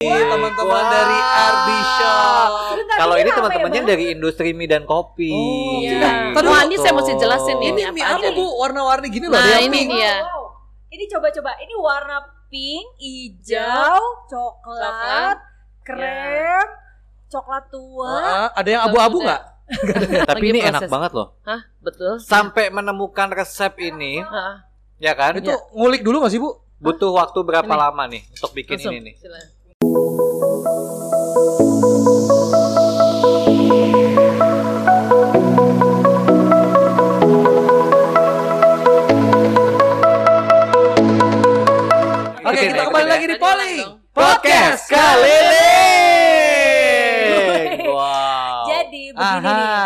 teman-teman dari RB Shop. Kalau ini teman-temannya dari industri mie dan kopi. Oh, Iya. Tadi Wah, dulu. ini saya mesti jelasin nih. Ini ini mie apa bu? Warna-warni gini loh. Nah, ada yang ini pink. dia. Wow. Ini coba-coba. Ini warna pink, hijau, coklat, Coklat. krem, coklat tua. Ah, ada yang abu-abu nggak? Tapi Lagi ini enak banget loh. Hah, betul. Sampai menemukan resep ini, Heeh. ya kan? Itu ngulik dulu nggak sih bu? Butuh waktu berapa Ini. lama nih untuk bikin Langsung. ini nih? Silakan. Oke, kita kembali lagi di Poli. Podcast keliling. Wow. Jadi begini Aha. nih,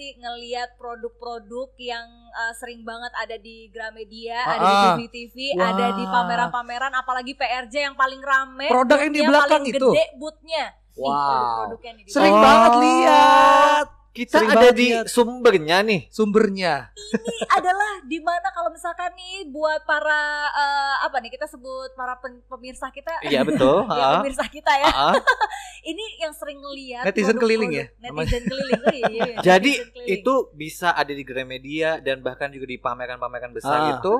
sih ngelihat produk-produk yang uh, sering banget ada di Gramedia, ada di Ah, ah. TV-TV, Wah. ada di pameran-pameran, apalagi PRJ yang paling rame, Produk yang di belakang paling itu. gede bootnya. Nih, Wow. produk-produknya nih di Sering Oh. banget lihat Kita Sering ada di lihat. sumbernya nih. sumbernya. ini adalah di mana kalau misalkan nih buat para eh, apa nih kita sebut para pen- pemirsa kita Iya betul. ya, pemirsa kita ya ini yang sering ngelihat Netizen keliling ya, netizen keliling oh, iya, iya. Jadi Netizen keliling. itu bisa ada di Gramedia dan bahkan juga di pameran-pameran besar Ah. itu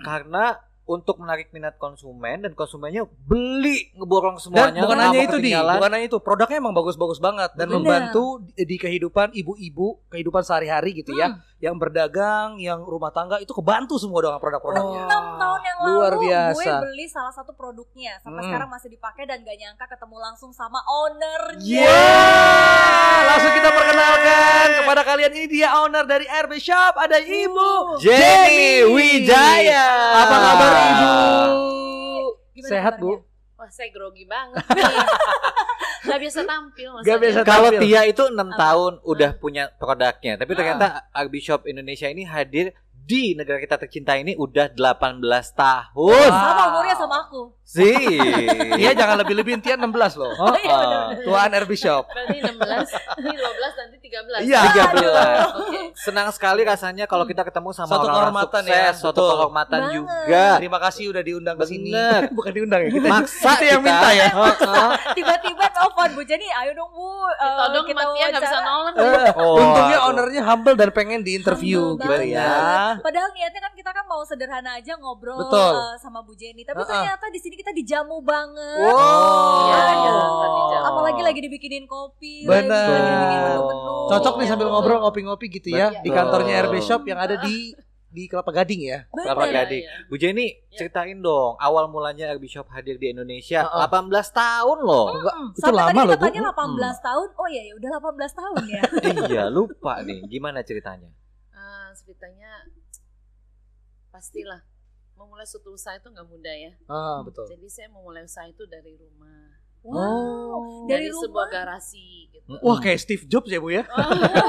karena untuk menarik minat konsumen dan konsumennya beli ngeborong Dan semuanya. bukan nggak hanya itu di, bukan hanya itu, produknya emang bagus-bagus banget dan Benar. membantu di, di kehidupan ibu-ibu, kehidupan sehari-hari gitu ya, Hmm. yang berdagang, yang rumah tangga itu kebantu semua dengan produk-produknya. enam tahun yang lalu Luar gue biasa. beli salah satu produknya sampai Hmm. sekarang masih dipakai dan gak nyangka ketemu langsung sama ownernya Yeah! Langsung kita perkenalkan kepada kalian ini dia owner dari RB Shop, ada Ibu Jenny Wijaya. Apa kabar Ibu? Gimana Sehat kabarnya? Bu? Wah, saya grogi banget. nih. Gak biasa tampil. Gak biasa Kalau. Tia itu enam tahun udah punya produknya, tapi Ah. ternyata RB Shop Indonesia ini hadir di negara kita tercinta ini udah 18 tahun. Wow. sama umurnya sama aku Sih. Iya jangan lebih-lebihin Tia 16 loh. Oh, iya, oh. benar-benar. Tuan RB Shop. Berarti 16, ini 12, nanti 13. Iya. 13. Oke. Senang sekali rasanya kalau kita ketemu sama Suatu orang-orang kehormatan sukses, ya, suatu betul. kehormatan Banget. juga. Terima kasih udah diundang ke sini. Bener. Bukan diundang ya kita. Maksa kita yang minta ya. Heeh. tiba-tiba telepon Bu Jenny ayo dong Bu eh, Kita dong kita Matia gak bisa wawancara." nolak. Oh, Untungnya ownernya humble dan pengen diinterview gitu ya. Padahal niatnya kan kita kan mau sederhana aja ngobrol Betul. eh, sama Bu Jenny, tapi Uh-uh. ternyata di sini kita dijamu banget. Wow. Iya, iya, tadi jam. Apalagi lagi dibikinin kopi, Bener. lagi, dibikin menu-menu. Cocok nih Ya, sambil betul. ngobrol ngopi-ngopi gitu ya di Betul. kantornya RB Shop yang ada di di Kelapa Gading ya. Bener. Kelapa Gading. Iya. Bu Jenny, Ya. ceritain dong awal mulanya RB Shop hadir di Indonesia Heeh. 18 tahun loh. Enggak, Hmm, itu sampai lama tadi loh, Bu. tanya 18 tahun. Oh iya ya udah 18 tahun ya. iya, lupa nih. Gimana ceritanya? Ah, ceritanya pastilah memulai suatu usaha itu nggak mudah ya. Ah, betul. Jadi saya memulai usaha itu dari rumah, Wow. Oh. Dari dari, sebuah rumah. garasi gitu. Wah, kayak Steve Jobs ya, Bu ya.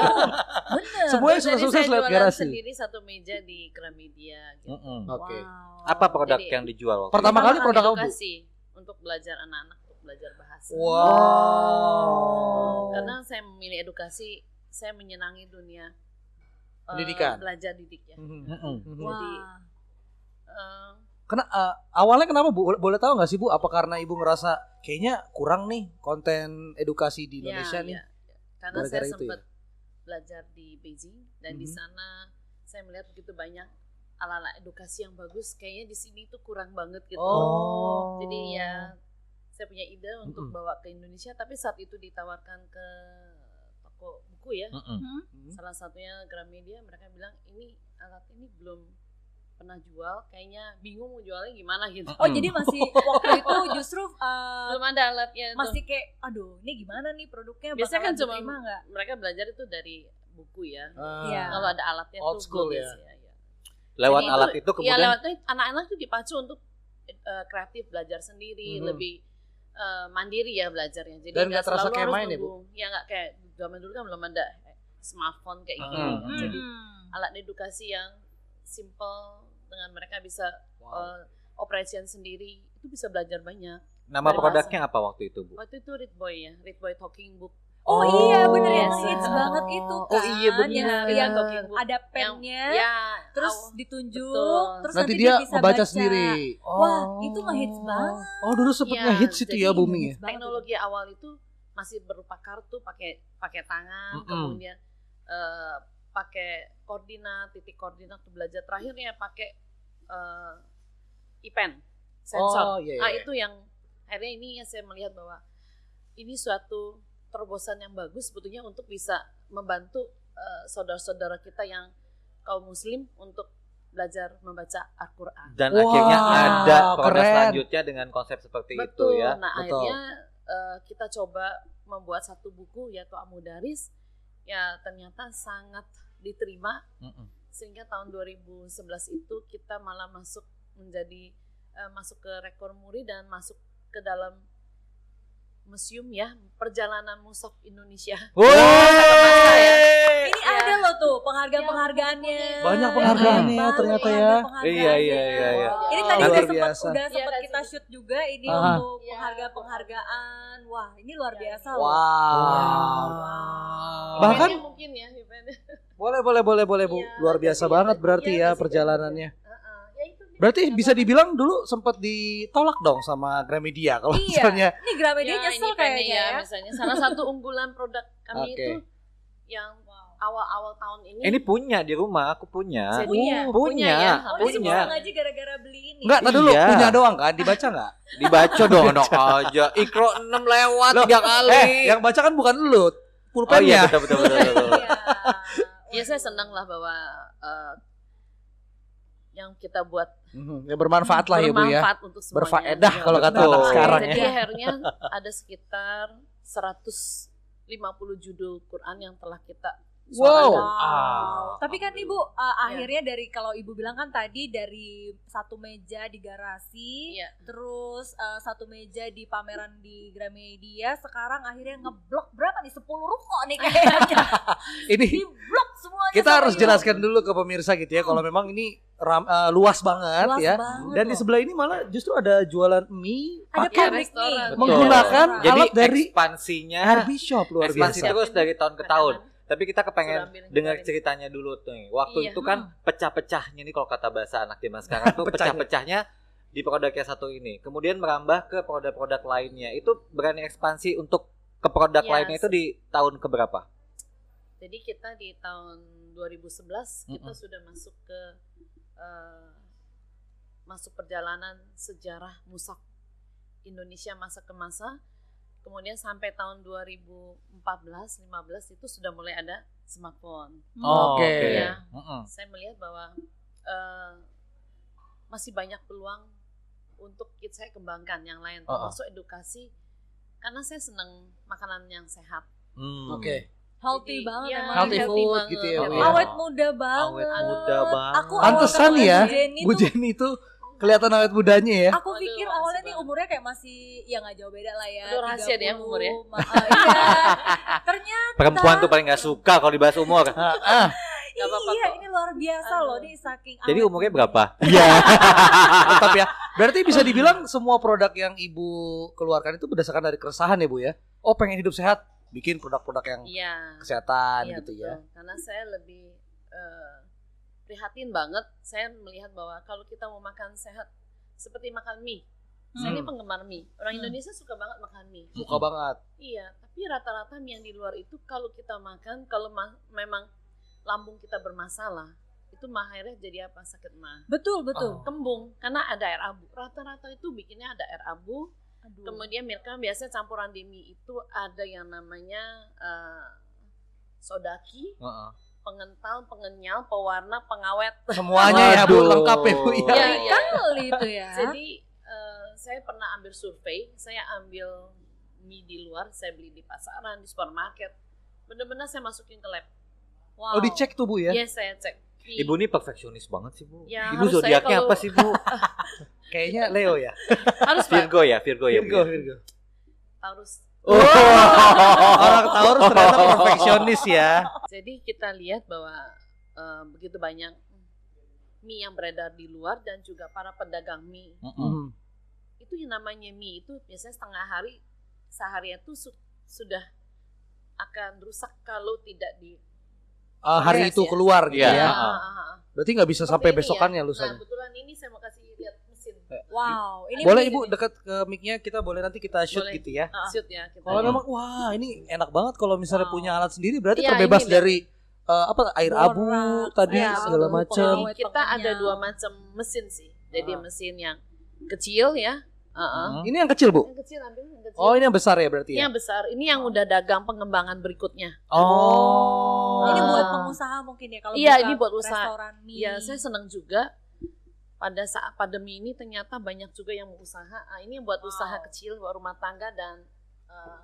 Bener. Semuanya Jadi susah-susah saya lewat garasi. sendiri satu meja di Gramedia gitu. Mm-mm. Oke. Wow. Apa produk Jadi- yang dijual? waktu Pertama kali produk apa, Bu? edukasi untuk belajar anak-anak untuk belajar bahasa. Wow. Karena saya memilih edukasi, saya menyenangi dunia eh, Pendidikan. belajar didik ya. Mm-mm. Mhm. Jadi, Wah. Eh, Kena eh, awalnya kenapa Bu? Boleh, boleh tahu nggak sih Bu? Apa karena Ibu ngerasa kayaknya kurang nih konten edukasi di Indonesia ya, nih? ya, ya. Karena Gara-gara saya itu sempat belajar di Beijing dan di Mhm. sana saya melihat begitu banyak ala-ala edukasi yang bagus. Kayaknya di sini tuh kurang banget gitu. Oh. Jadi ya saya punya ide untuk Mm-mm. bawa ke Indonesia, tapi saat itu ditawarkan ke toko buku ya. Mm-mm. Hmm. Salah satunya Gramedia, mereka bilang ini alat ini belum pernah jual, kayaknya bingung mau jualnya gimana gitu. Oh jadi masih waktu itu justru uh, Belum ada alatnya tuh. masih kayak aduh ini gimana nih produknya Biasanya kan cuma diterima nggak? mereka belajar itu dari buku ya. Ah. Iya. Kalau ada alatnya Old tuh school ya. ya, ya. Lewat Jadi alat itu Ya kemudian lewat itu anak-anak tuh dipacu untuk eh, kreatif belajar sendiri, Mhm. lebih eh, mandiri ya belajarnya. Jadi Dan nggak terasa selalu kayak harus main ya, Bu? Ya nggak kayak zaman dulu kan belum ada smartphone kayak gini. kan. Hmm. Jadi Hmm. alat edukasi yang simple dengan mereka bisa Wow. eh, operation sendiri itu bisa belajar banyak. nama dari produknya apa waktu itu, Bu? Waktu itu Read Boy ya, Read Boy Talking Book. Oh, Oh, iya bener yang yes. hits banget itu kan. Oh, iya, bener. Yang, Iya, yang ada Yang- pennya, ya terus aw- ditunjuk, Betul. terus Nanti nanti, dia bisa membaca baca. sendiri. Wah, itu ngehits banget. Oh, dulu sempet Iya, ngehits itu ya booming ya. Hits teknologi awal itu masih berupa kartu pakai pakai tangan Mm-mm. kemudian eh, pakai koordinat titik koordinat untuk belajar terakhirnya pakai eh, e-pen Oh, sensor iya, nah iya. itu yang akhirnya ini yang saya melihat bahwa ini suatu terobosan yang bagus sebetulnya untuk bisa membantu eh, saudara-saudara kita yang kaum muslim untuk belajar membaca Al-Quran Dan Wah, akhirnya ada keren. selanjutnya dengan konsep seperti Betul. itu ya. Nah, Betul. akhirnya eh, kita coba membuat satu buku yaitu Amudaris ya ternyata sangat diterima Mm-mm. sehingga tahun 2011 itu kita malah masuk menjadi eh, masuk ke rekor muri dan masuk ke dalam museum ya perjalanan musaf Indonesia. Woi. Ini Iya. ada loh tuh penghargaan-penghargaannya. Banyak penghargaannya Banyak ternyata banget ya. penghargaannya. Iya, iya, iya, iya. Ini tadi Luar udah sempat udah Iya, sempat kita shoot juga ini Aha. untuk Iya. penghargaan-penghargaan. Wah, ini luar Iya, biasa iya. loh. Wow. Wow. Bahkan mungkin ya eventnya. boleh boleh boleh boleh Bu. Iya, Luar biasa banget berarti iya, ya perjalanannya. Ya. Berarti bisa dibilang dulu sempat ditolak dong sama Gramedia kalau Iya. misalnya Ini Gramedia Ya, nyesel ini kayaknya ya. misalnya salah satu unggulan produk kami Oke. itu yang awal-awal tahun ini Ini punya di rumah, aku punya. Punya. punya, Punya ya? Oh, punya. ini bisa ngaji gara-gara beli ini. Enggak, tadi dulu Iya. punya doang kan, dibaca enggak? Dibaca dong, enak aja. Ikro 6 lewat Loh, tiga kali. Eh, yang baca kan bukan lu, oh iya pulpennya. betul betul betul. betul. Iya. ya saya senang lah bahwa eh, yang kita buat Mhm, ya bermanfaat lah ya Bu ya. bermanfaat untuk semuanya. Berfaedah Iya, kalau kata betul. anak sekarang Jadi ya. akhirnya ada sekitar 150 judul Quran yang telah kita Wow. Ah. Tapi kan Ibu uh, akhirnya dari kalau Ibu bilang kan tadi dari satu meja di garasi, Iya. terus uh, satu meja di pameran di Gramedia, sekarang akhirnya ngeblok berapa nih? 10 ruko nih kayaknya. Ini di blok semuanya. kita harus Ibu. jelaskan dulu ke pemirsa gitu ya kalau memang ini ram- eh, luas banget Luas ya. banget Dan di loh. sebelah ini malah justru ada jualan mie ada pakai restoran. nih. Betul. menggunakan Jadi alat dari ekspansinya Herbie Shop luar ekspansi biasa. terus dari tahun ke tahun. Tapi kita kepengen dengar ceritanya dulu tuh. Waktu Iya. itu kan pecah-pecahnya nih kalau kata bahasa anak zaman sekarang tuh Pecahnya. pecah-pecahnya di produknya satu ini. Kemudian merambah ke produk-produk lainnya. Itu berani ekspansi untuk ke produk Yes. lainnya itu di tahun keberapa? Jadi kita di tahun 2011 kita Mm-mm. sudah masuk ke eh, masuk perjalanan sejarah musaf Indonesia masa ke masa. Kemudian sampai tahun 2014 15 itu sudah mulai ada smartphone. Oh, Oke. Iya. Mm-mm. Saya melihat bahwa eh, masih banyak peluang untuk kita saya kembangkan yang lain Oh, oh. termasuk edukasi karena saya senang makanan yang sehat. Hmm. Oke. Healthy Jadi, banget ya, emang. Healthy food banget. gitu ya, Healthy ya. Awet muda banget. Awet muda banget. Aku Pantesan ya, Bu Jenny itu kelihatan awet mudanya ya. Aku pikir awalnya nih umurnya kayak masih ya nggak jauh beda lah ya. Aduh, rahasia dia 30, umur ya. ma- eh, iya. Ternyata Perempuan tuh paling gak suka kalau dibahas umur. Ah. Gak apa-apa iya kok. ini luar biasa Aduh. loh nih saking Jadi awet umurnya berapa? Iya. Tetap ya. Berarti bisa dibilang semua produk yang Ibu keluarkan itu berdasarkan dari keresahan ya Bu ya. Oh pengen hidup sehat, bikin produk-produk yang Iya. kesehatan Iya, gitu betul. ya. Karena saya lebih eh, prihatin banget. Saya melihat bahwa kalau kita mau makan sehat seperti makan mie. Saya ini Hmm. penggemar mie. Orang Hmm. Indonesia suka banget makan mie. Suka banget. Iya, tapi rata-rata mie yang di luar itu kalau kita makan, kalau ma- memang lambung kita bermasalah, itu mah akhirnya jadi apa? Sakit mah. Betul betul. Oh. Kembung, karena ada air abu. Rata-rata itu bikinnya ada air abu. Aduh. Kemudian mereka biasanya campuran di mie itu ada yang namanya eh, sodaki, Heeh. Pengental, pengenyal, pewarna, pengawet. Semuanya ya Bu lengkap ya Bu ya. Iya, iya. Kali itu ya. Jadi eh, saya pernah ambil survei, saya ambil mie di luar, saya beli di pasaran, di supermarket. Bener-bener saya masukin ke lab. wow. Oh dicek tuh Bu ya. Yes, saya cek. Mie. Ibu ini perfeksionis banget sih Bu. Ya, Ibu zodiaknya kalau- apa sih Bu? Kayaknya Leo ya. harus. Virgo ya, Virgo ya. Bu, Virgo, ya? Virgo. Harus. Oh. Orang Taurus ternyata perfeksionis ya. Jadi kita lihat bahwa eh, begitu banyak mie yang beredar di luar dan juga para pedagang mie. Mm-mm. Hmm. Itu yang namanya mie itu biasanya setengah hari sehari itu su- sudah akan rusak kalau tidak di Ah, hari Yes, itu ya. keluar gitu Iya. ya. Ah, ah, ah. Berarti nggak bisa Seperti sampai ini besokannya ya. lusanya. Nah, kebetulan ini saya mau kasih lihat mesin. Wow, ini Boleh Ibu dekat ke mic-nya kita boleh nanti kita shoot Boleh. gitu ya. Ah. Shoot ya kita. Kalau memang wah ini enak banget kalau misalnya Wow. punya alat sendiri berarti Iya, terbebas ini dari eh, apa air abu Borak, tadi iya, segala macam. Kita ada dua macam mesin sih. Jadi Ah. mesin yang kecil ya. Heeh. Hmm. Ini yang kecil, Bu. Yang kecil ambil yang kecil. Oh, ini yang besar ya berarti Ini ya. yang besar. Ini yang udah dagang pengembangan berikutnya. Oh. Ini buat pengusaha mungkin ya kalau Iya, ini buat usaha. restoran mie. Iya, saya senang juga. Pada saat pandemi ini ternyata banyak juga yang mau usaha. Ah, ini buat Wow. usaha kecil, buat rumah tangga dan eh,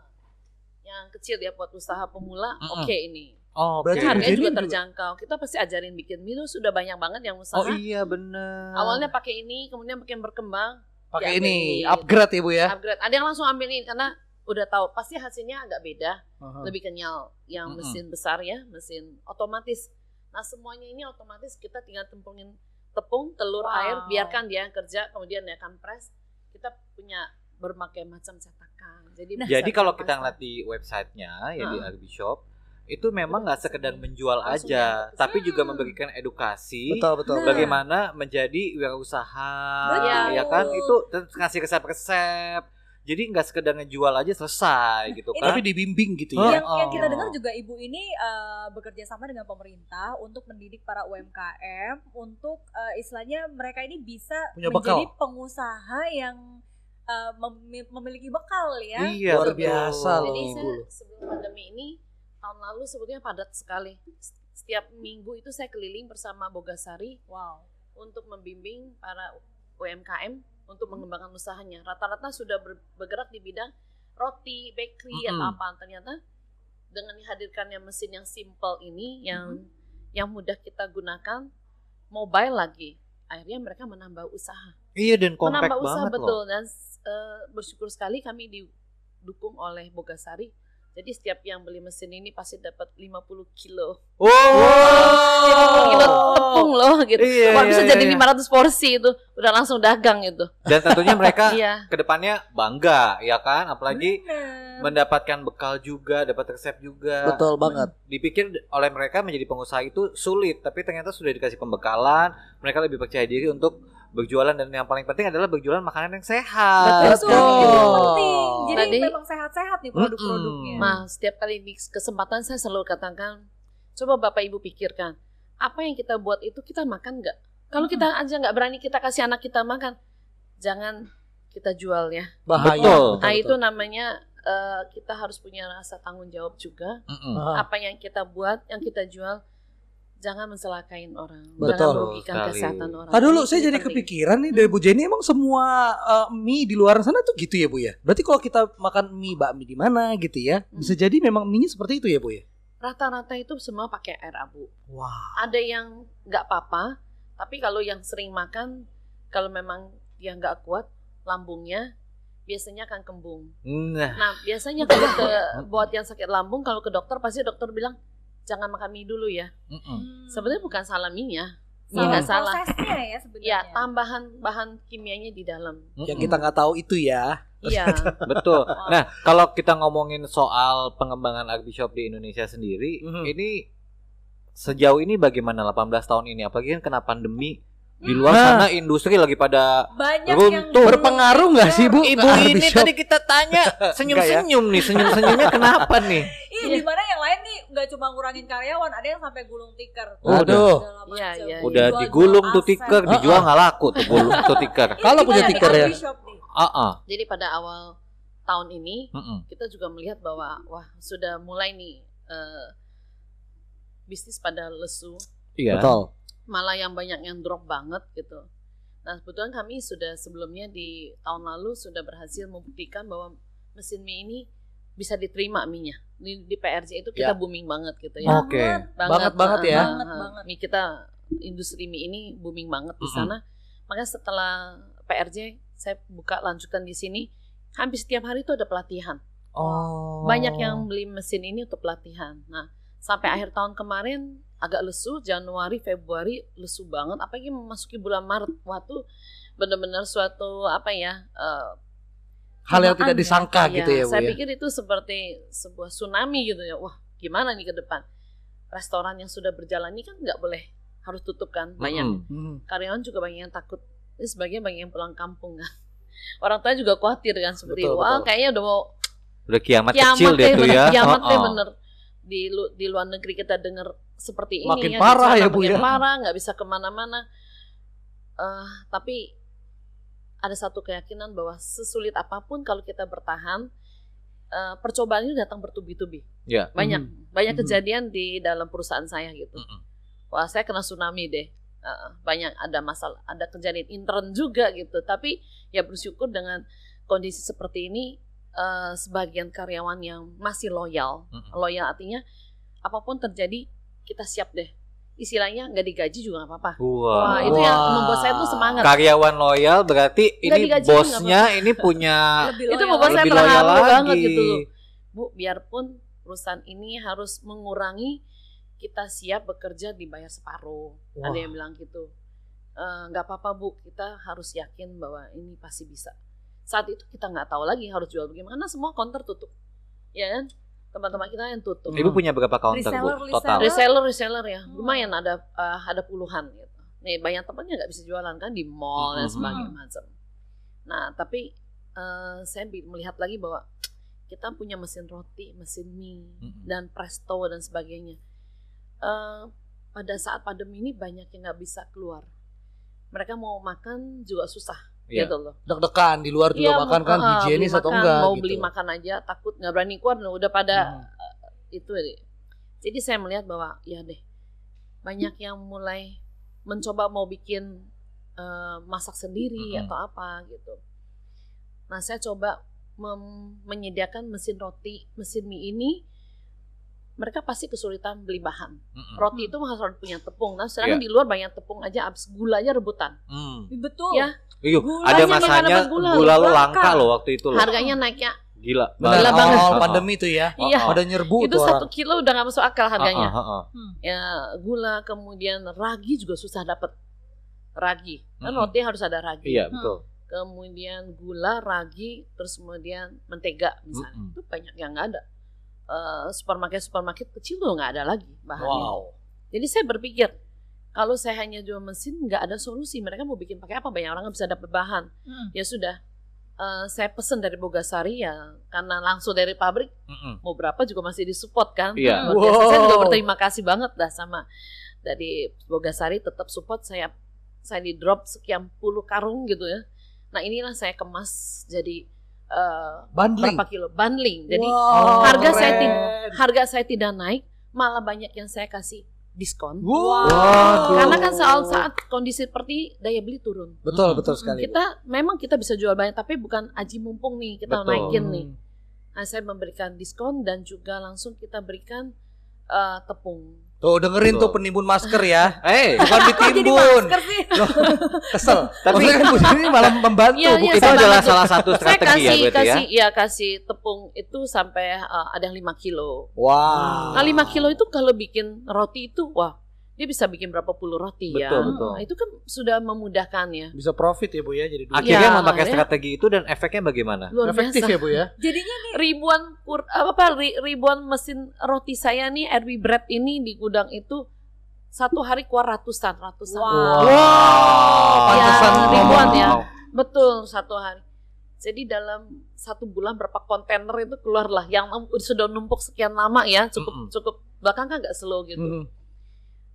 yang kecil ya buat usaha pemula. Mm-mm. Oke ini. Oh, Berarti. Ibu Harganya juga juga- terjangkau. Kita pasti ajarin bikin mie. Itu sudah banyak banget yang usaha. Oh iya bener. Awalnya pakai ini, kemudian makin berkembang. Pakai diambil ini ini. upgrade ya, Bu ya. Upgrade. Ada yang langsung ambil ini karena udah tahu pasti hasilnya agak beda. Aha. lebih kenyal yang mesin besar ya mesin otomatis nah semuanya ini otomatis kita tinggal tempungin tepung telur Wow. air biarkan dia yang kerja kemudian dia akan press kita punya berbagai macam cetakan jadi bisa Jadi kalau kita ngeliat di websitenya ya di Ah. Arby Shop itu memang nggak sekedar menjual Langsung aja, ya. tapi juga Hmm. memberikan edukasi Betul, betul. Nah. bagaimana menjadi wirausaha, Betul. ya kan? Itu terus ngasih resep-resep. Jadi nggak sekedar ngejual aja selesai gitu Ini- kan? Tapi dibimbing gitu Oh, ya. yang, yang kita oh. dengar juga ibu ini eh, bekerja sama dengan pemerintah untuk mendidik para UMKM untuk eh, istilahnya mereka ini bisa Punya menjadi pengusaha yang eh, memi- memiliki bekal ya. Iya, Luar biasa loh. jadi saya sebelum pandemi ini tahun lalu sebetulnya padat sekali setiap minggu itu saya keliling bersama Bogasari Wow. untuk membimbing para UMKM untuk mengembangkan usahanya. Rata-rata sudah ber- bergerak di bidang roti, bakery atau Mm-mm. apa. Ternyata dengan dihadirkannya mesin yang simple ini yang yang mudah kita gunakan, mobile lagi, akhirnya mereka menambah usaha. Iya dan compact menambah usaha banget betul loh. dan eh, bersyukur sekali kami didukung oleh Bogasari. Jadi setiap yang beli mesin ini pasti dapat 50 kilo. Oh. Kilo tepung loh gitu. Iya, Wah, iya, bisa iya, jadi iya. 500 porsi itu. Udah langsung dagang itu. Dan tentunya mereka Iya. ke depannya bangga ya kan, apalagi Bener. mendapatkan bekal juga, dapat resep juga. Betul banget. Dipikir oleh mereka menjadi pengusaha itu sulit, tapi ternyata sudah dikasih pembekalan, mereka lebih percaya diri untuk berjualan dan yang paling penting adalah berjualan makanan yang sehat. Betul, Betul. itu penting. Jadi Tadi- memang sehat-sehat nih produk-produknya. Mm-mm. Nah, setiap kali di kesempatan saya selalu katakan, coba Bapak Ibu pikirkan, apa yang kita buat itu kita makan nggak? Kalau kita aja nggak berani kita kasih anak kita makan, jangan kita jual ya. Bahaya. Betul. Nah itu namanya eh, kita harus punya rasa tanggung jawab juga. Mm-mm. Ah. Apa yang kita buat, yang kita jual, jangan mencelakain orang, Betul. jangan merugikan Sekali. kesehatan orang. Ah dulu Ini saya jadi penting. kepikiran nih dari Bu Jenny emang semua eh, mie di luar sana tuh gitu ya Bu ya. Berarti kalau kita makan mie bakmi di mana gitu ya, bisa jadi memang mie seperti itu ya Bu ya. Rata-rata itu semua pakai air abu. Wah. Ada yang nggak apa-apa, tapi kalau yang sering makan, kalau memang dia nggak kuat lambungnya, biasanya akan kembung. Nah, Nah biasanya kalau ke buat yang sakit lambung, kalau ke dokter pasti dokter bilang jangan makan mie dulu ya. mm-mm. Hmm. Sebenarnya bukan salah mie Salah nggak salah. prosesnya ya sebenarnya. Ya tambahan bahan kimianya di dalam. Yang kita nggak tahu itu ya. Iya. Betul. Nah, kalau kita ngomongin soal pengembangan Arby Shop di Indonesia sendiri, Mhm. ini sejauh ini bagaimana 18 tahun ini? Apalagi kan kena pandemi di luar Nah. sana industri lagi pada banyak Runtuh. yang Berpengaruh nggak sih Bu? Ibu ini Shop? tadi kita tanya senyum-senyum nih, senyum-senyumnya kenapa nih? Iya, di mana yang lain nih nggak cuma ngurangin karyawan, ada yang sampai gulung tikar. Aduh. Macam. Iya, iya, iya. Udah Jual-jual digulung tuh tiker, Ah, dijual nggak laku tuh gulung tuh tiker. Ini Kalau punya tiker ya? Ah, ah. Jadi pada awal tahun ini Mm-mm. kita juga melihat bahwa wah sudah mulai nih eh, bisnis pada lesu, Iya. Betul. malah yang banyak yang drop banget gitu. Nah kebetulan kami sudah sebelumnya di tahun lalu sudah berhasil membuktikan bahwa mesin mie ini bisa diterima mie-nya. Di, di PRJ itu kita Ya. booming banget gitu ya. Oke. Banget banget eh, ya. Banget, eh, banget. Mie kita industri mie ini booming banget di sana. Makanya setelah PRJ saya buka lanjutan di sini, hampir setiap hari itu ada pelatihan. Oh. Banyak yang beli mesin ini untuk pelatihan. Nah, sampai akhir tahun kemarin agak lesu, Januari, Februari lesu banget. Apalagi memasuki bulan Maret, waktu benar-benar suatu apa ya? eh, hal yang tidak ya. disangka Iya, gitu ya, Bu saya ya. pikir itu seperti sebuah tsunami gitu ya. Wah, gimana nih ke depan? Restoran yang sudah berjalan ini kan nggak boleh harus tutup kan. Banyak. Hmm. karyawan juga banyak yang takut. Ini sebagian banyak yang pulang kampung kan. Orang tua juga khawatir kan seperti Betul, wah betul. kayaknya udah mau Udah kiamat, kiamat kecil deh tuh ya. kiamat deh Oh-oh. bener. Di lu- di luar negeri kita dengar seperti ini Makin ya, parah ya, Bu, makin ya. parah nggak bisa ke mana-mana. Eh, tapi ada satu keyakinan bahwa sesulit apa pun kalau kita bertahan, eh, percobaan itu datang bertubi-tubi. Iya. Banyak banyak Mhm. kejadian di dalam perusahaan saya gitu. Mm-mm. Wah saya kena tsunami deh. Eh, banyak ada masalah, ada kejadian intern juga gitu. Tapi ya bersyukur dengan kondisi seperti ini, eh, sebagian karyawan yang masih loyal, Mm-mm. loyal artinya apa pun terjadi kita siap deh. Istilahnya nggak digaji juga nggak apa-apa. Wah. Wah itu yang Wah. membuat saya tuh semangat. Karyawan loyal berarti ini bosnya ini punya Lebih Itu membuat saya terharu lagi. banget gitu loh. Bu, biarpun perusahaan ini harus mengurangi, kita siap bekerja dibayar separuh. Wah. Ada yang bilang gitu. "Eh, nggak apa-apa bu, kita harus yakin bahwa ini pasti bisa. Saat itu kita nggak tahu lagi harus jual bagaimana, semua counter tutup, ya kan? Teman-teman kita yang tutup. Ibu punya berapa counter Reseller, Bu? Total. reseller. Reseller, ya, Hmm. lumayan ada eh, ada puluhan gitu. Nih banyak tempatnya nggak bisa jualan kan di mall dan Mhm. sebagainya macam. Nah tapi eh, saya melihat lagi bahwa kita punya mesin roti, mesin mie Mhm. dan presto dan sebagainya. Eh, pada saat pandemi ini banyak yang nggak bisa keluar. Mereka mau makan juga susah Iya. gitu loh. Deg-degan di luar juga Iya, makan kan ah, higienis atau makan, enggak Mau gitu. beli makan aja takut nggak berani keluar udah pada Hmm. eh, itu deh. Jadi saya melihat bahwa ya deh banyak yang mulai mencoba mau bikin eh, masak sendiri Mm-mm. atau apa gitu. Nah saya coba mem- menyediakan mesin roti, mesin mie ini mereka pasti kesulitan beli bahan. Mm-mm. Roti itu harus punya tepung. Nah, sedangkan Iya. di luar banyak tepung aja, abis gulanya rebutan. Hmm. Betul. Ya. Iya, ada masanya gula, gula, lo langka. loh waktu itu loh. Harganya naiknya, Gila. Benar, Gila banget. awal Oh, pandemi itu ya. oh, Iya. oh. Pada nyerbu itu tuh satu kilo udah nggak masuk akal harganya. Ah, ah, ah, ah. ya gula kemudian ragi juga susah dapat ragi kan roti harus ada ragi Iya, betul. kemudian gula ragi terus kemudian mentega misalnya Mm-mm. itu banyak yang nggak ada Eh, supermarket supermarket kecil tuh nggak ada lagi bahannya Wow. jadi saya berpikir kalau saya hanya jual mesin nggak ada solusi mereka mau bikin pakai apa banyak orang nggak bisa dapat bahan Hmm. ya sudah Eh, saya pesen dari Bogasari ya karena langsung dari pabrik Mm-mm. mau berapa juga masih disupport kan Iya. Luar biasa. saya juga Wow. berterima kasih banget dah sama dari Bogasari tetap support saya saya di drop sekian puluh karung gitu ya nah inilah saya kemas jadi eh, Bundling. berapa kilo bundling jadi Wow, harga saya keren. tidak harga saya tidak naik malah banyak yang saya kasih diskon Wow. Waduh. karena kan saat saat kondisi seperti daya beli turun Betul, Mm-mm. betul sekali. Kita memang kita bisa jual banyak tapi bukan aji mumpung nih kita Betul. naikin nih Hmm. Nah, saya memberikan diskon dan juga langsung kita berikan eh, tepung. Tuh dengerin Betul. tuh penimbun masker ya. Eh, Bukan Jadi ditimbun. Kesel. Tapi- Maksudnya kan Bu ini malah membantu Iya, bukan iya, itu saya adalah bantu. salah satu Saya strategi kasih ya berarti ya. kasih ya kasih tepung itu sampai eh, ada yang 5 kilo. Wow. Nah, 5 kilo itu kalau bikin roti itu wah, dia bisa bikin berapa puluh roti ya. Betul, betul. Nah, itu kan sudah memudahkan ya. Bisa profit ya Bu ya jadi duit. Akhirnya Iya, memakai makanya. strategi itu dan efeknya bagaimana? Luar Efektif biasa. ya Bu ya. Jadinya Ribuan kur, apa ri- ribuan mesin roti saya nih RW Bread ini di gudang itu satu hari keluar ratusan, ratusan. Wow. Wow. Pantesan Ya, ribuan ya. Wow. Betul satu hari. Jadi dalam satu bulan berapa kontainer itu keluar lah yang sudah numpuk sekian lama ya cukup Mm-mm. cukup bahkan kan nggak slow gitu. Hmm.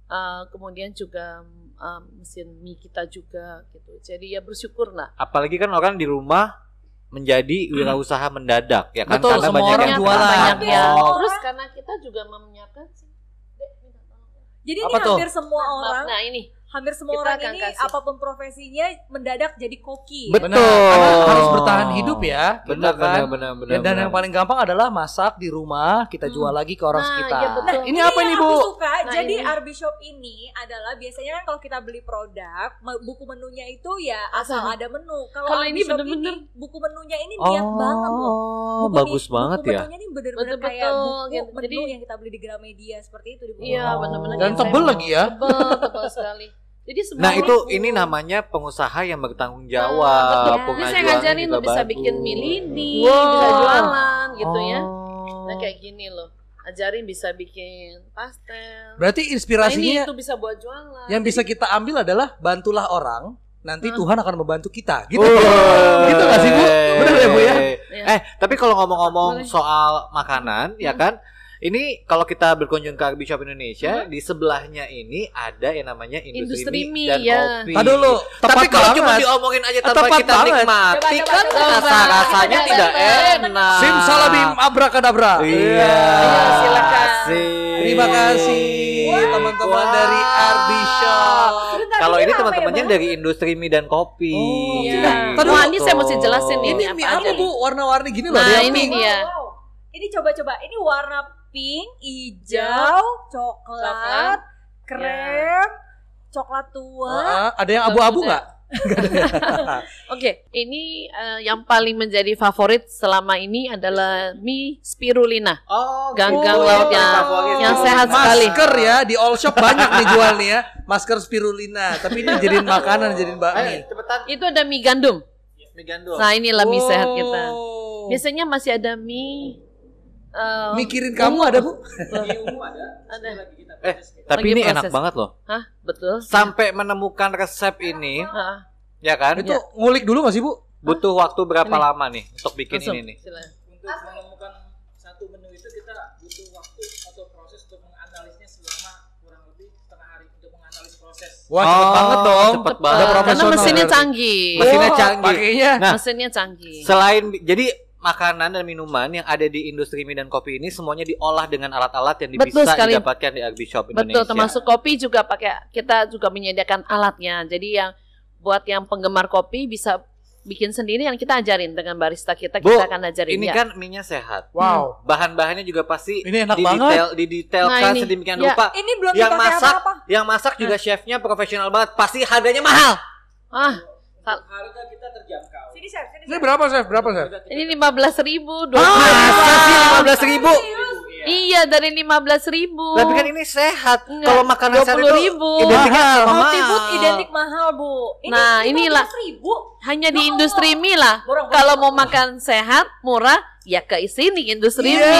Uh, kemudian juga um, mesin mie kita juga gitu. Jadi ya bersyukur lah. Apalagi kan orang di rumah menjadi wirausaha mendadak ya kan Betul, karena semua banyak orang yang jualan. banyak ya. Oh. Terus karena kita juga menyiapkan sih. Dek, minta tolong. jadi Apa ini tuh? hampir semua Maaf, orang, Nah ini hampir semua Kita orang ini kasih. apa pun profesinya mendadak jadi koki. ya. Betul. Benar. Karena harus bertahan hidup ya. Benar kan. benar benar benar. Ya, dan benar. yang paling gampang adalah masak di rumah, kita jual lagi ke orang Nah, sekitar. iya, betul. ini apa yang nih, aku Bu? suka. Nah, Jadi ini. Shop ini adalah biasanya kan kalau kita beli produk, buku menunya itu ya asal Asal. ada menu. Kalau ini bener-bener. ini, buku menunya ini niat banget loh. Oh, Buku bagus nih- banget buku ya. menunya ini bener-bener kayak buku gitu. menu Jadi- yang kita beli di Gramedia seperti itu di buku. Iya Oh. benar-benar Dan tebel lagi ya. Tebel, tebel sekali. Jadi semua Nah itu ini namanya pengusaha yang bertanggung Ah, jawab. betul. Ini saya ngajarin lo bisa bagus. bikin mie lidi, Wow. bisa jualan gitu ya. Oh. Nah kayak gini loh. Ajarin bisa bikin pastel. Berarti Nah, ini inspirasinya itu bisa buat jualan. yang bisa kita ambil adalah bantulah orang, nanti Hmm. Tuhan akan membantu kita. Gitu. Woi. Gitu nggak sih, Bu? Bener ya, Bu, ya? Ya. Eh, tapi kalau ngomong-ngomong soal makanan, ya Hmm. Ini kalau kita berkunjung ke Arby Shop Indonesia, Hmm. di sebelahnya ini ada yang namanya industri, Industri mie dan ya. kopi. Tadi dulu, Tapi kalau cuma diomongin aja tanpa Tepat kita banget. nikmati Coba, coba, kan coba. rasa rasanya Coba, tidak enak. Simsalabim abrakadabra. Iya. silakan. Terima kasih teman-teman Wah. dari Arby Shop. Kalau ini ya, teman-temannya Bang? dari industri mie dan kopi. Oh, Iya. dulu. ini saya mesti jelasin ini, Ini apa mie aja apa bu? Warna-warni gini loh. Nah, ini pink. dia. Wow, wow. Ini coba-coba. Ini warna pink, hijau, coklat, krem, coklat tua. Ah, ada yang abu-abu nggak? Oke, ini eh, yang paling menjadi favorit selama ini adalah mie spirulina. Oh, Ganggang gitu. laut yang- Favorit. yang sehat sekali. Masker ya di all shop banyak nih jual nih ya. Masker spirulina. Tapi ini jadiin makanan, jadiin bakmi. cepetan. Itu ada mie gandum. Mie gandum. Nah, inilah mie sehat kita. Oh. Biasanya masih ada mie eh, Mikirin kamu ada bu? ada. Eh, tapi Lagi ini enak proses. banget loh. Hah, betul. Sampai menemukan resep ini, Heeh. ya kan? Itu ngulik dulu gak sih bu? Butuh waktu berapa Ini. lama nih untuk bikin Langsung. ini nih? Silakan. untuk menemukan satu menu itu kita butuh waktu atau proses untuk menganalisnya selama kurang lebih setengah hari untuk menganalisis proses. Wah cepet Oh, banget dong. cepet Cepat. banget. Karena mesinnya canggih. Mesinnya canggih. Pakainya. Nah, Mesinnya canggih. Selain jadi makanan dan minuman yang ada di industri mie dan kopi ini semuanya diolah dengan alat-alat yang Betul bisa sekali. didapatkan di Arby Shop Betul, Indonesia. termasuk kopi juga pakai kita juga menyediakan alatnya. Jadi yang buat yang penggemar kopi bisa bikin sendiri yang kita ajarin dengan barista kita Bu, kita akan ajarin Ini ya. kan minyak sehat. Wow. Bahan-bahannya juga pasti Ini enak didetail, didetailkan Nah, ini. sedemikian Ya. rupa. Ini belum Yang masak, apa-apa. yang masak juga chefnya profesional banget. Pasti harganya mahal. Ah, Harga kita terjangkau. Sini chef, sini Ini berapa chef? Berapa chef? ini lima belas ribu, Masa sih lima belas ribu? Iya dari lima belas ribu. Tapi kan ini sehat. Kalau makanan sehat itu 20.000. identiknya sama Roti mahal. identik mahal bu. Ini Nah, inilah. ribu. Hanya di Ya industri mie lah. Kalau mau makan sehat, murah, ya ke sini industri Iya. mie.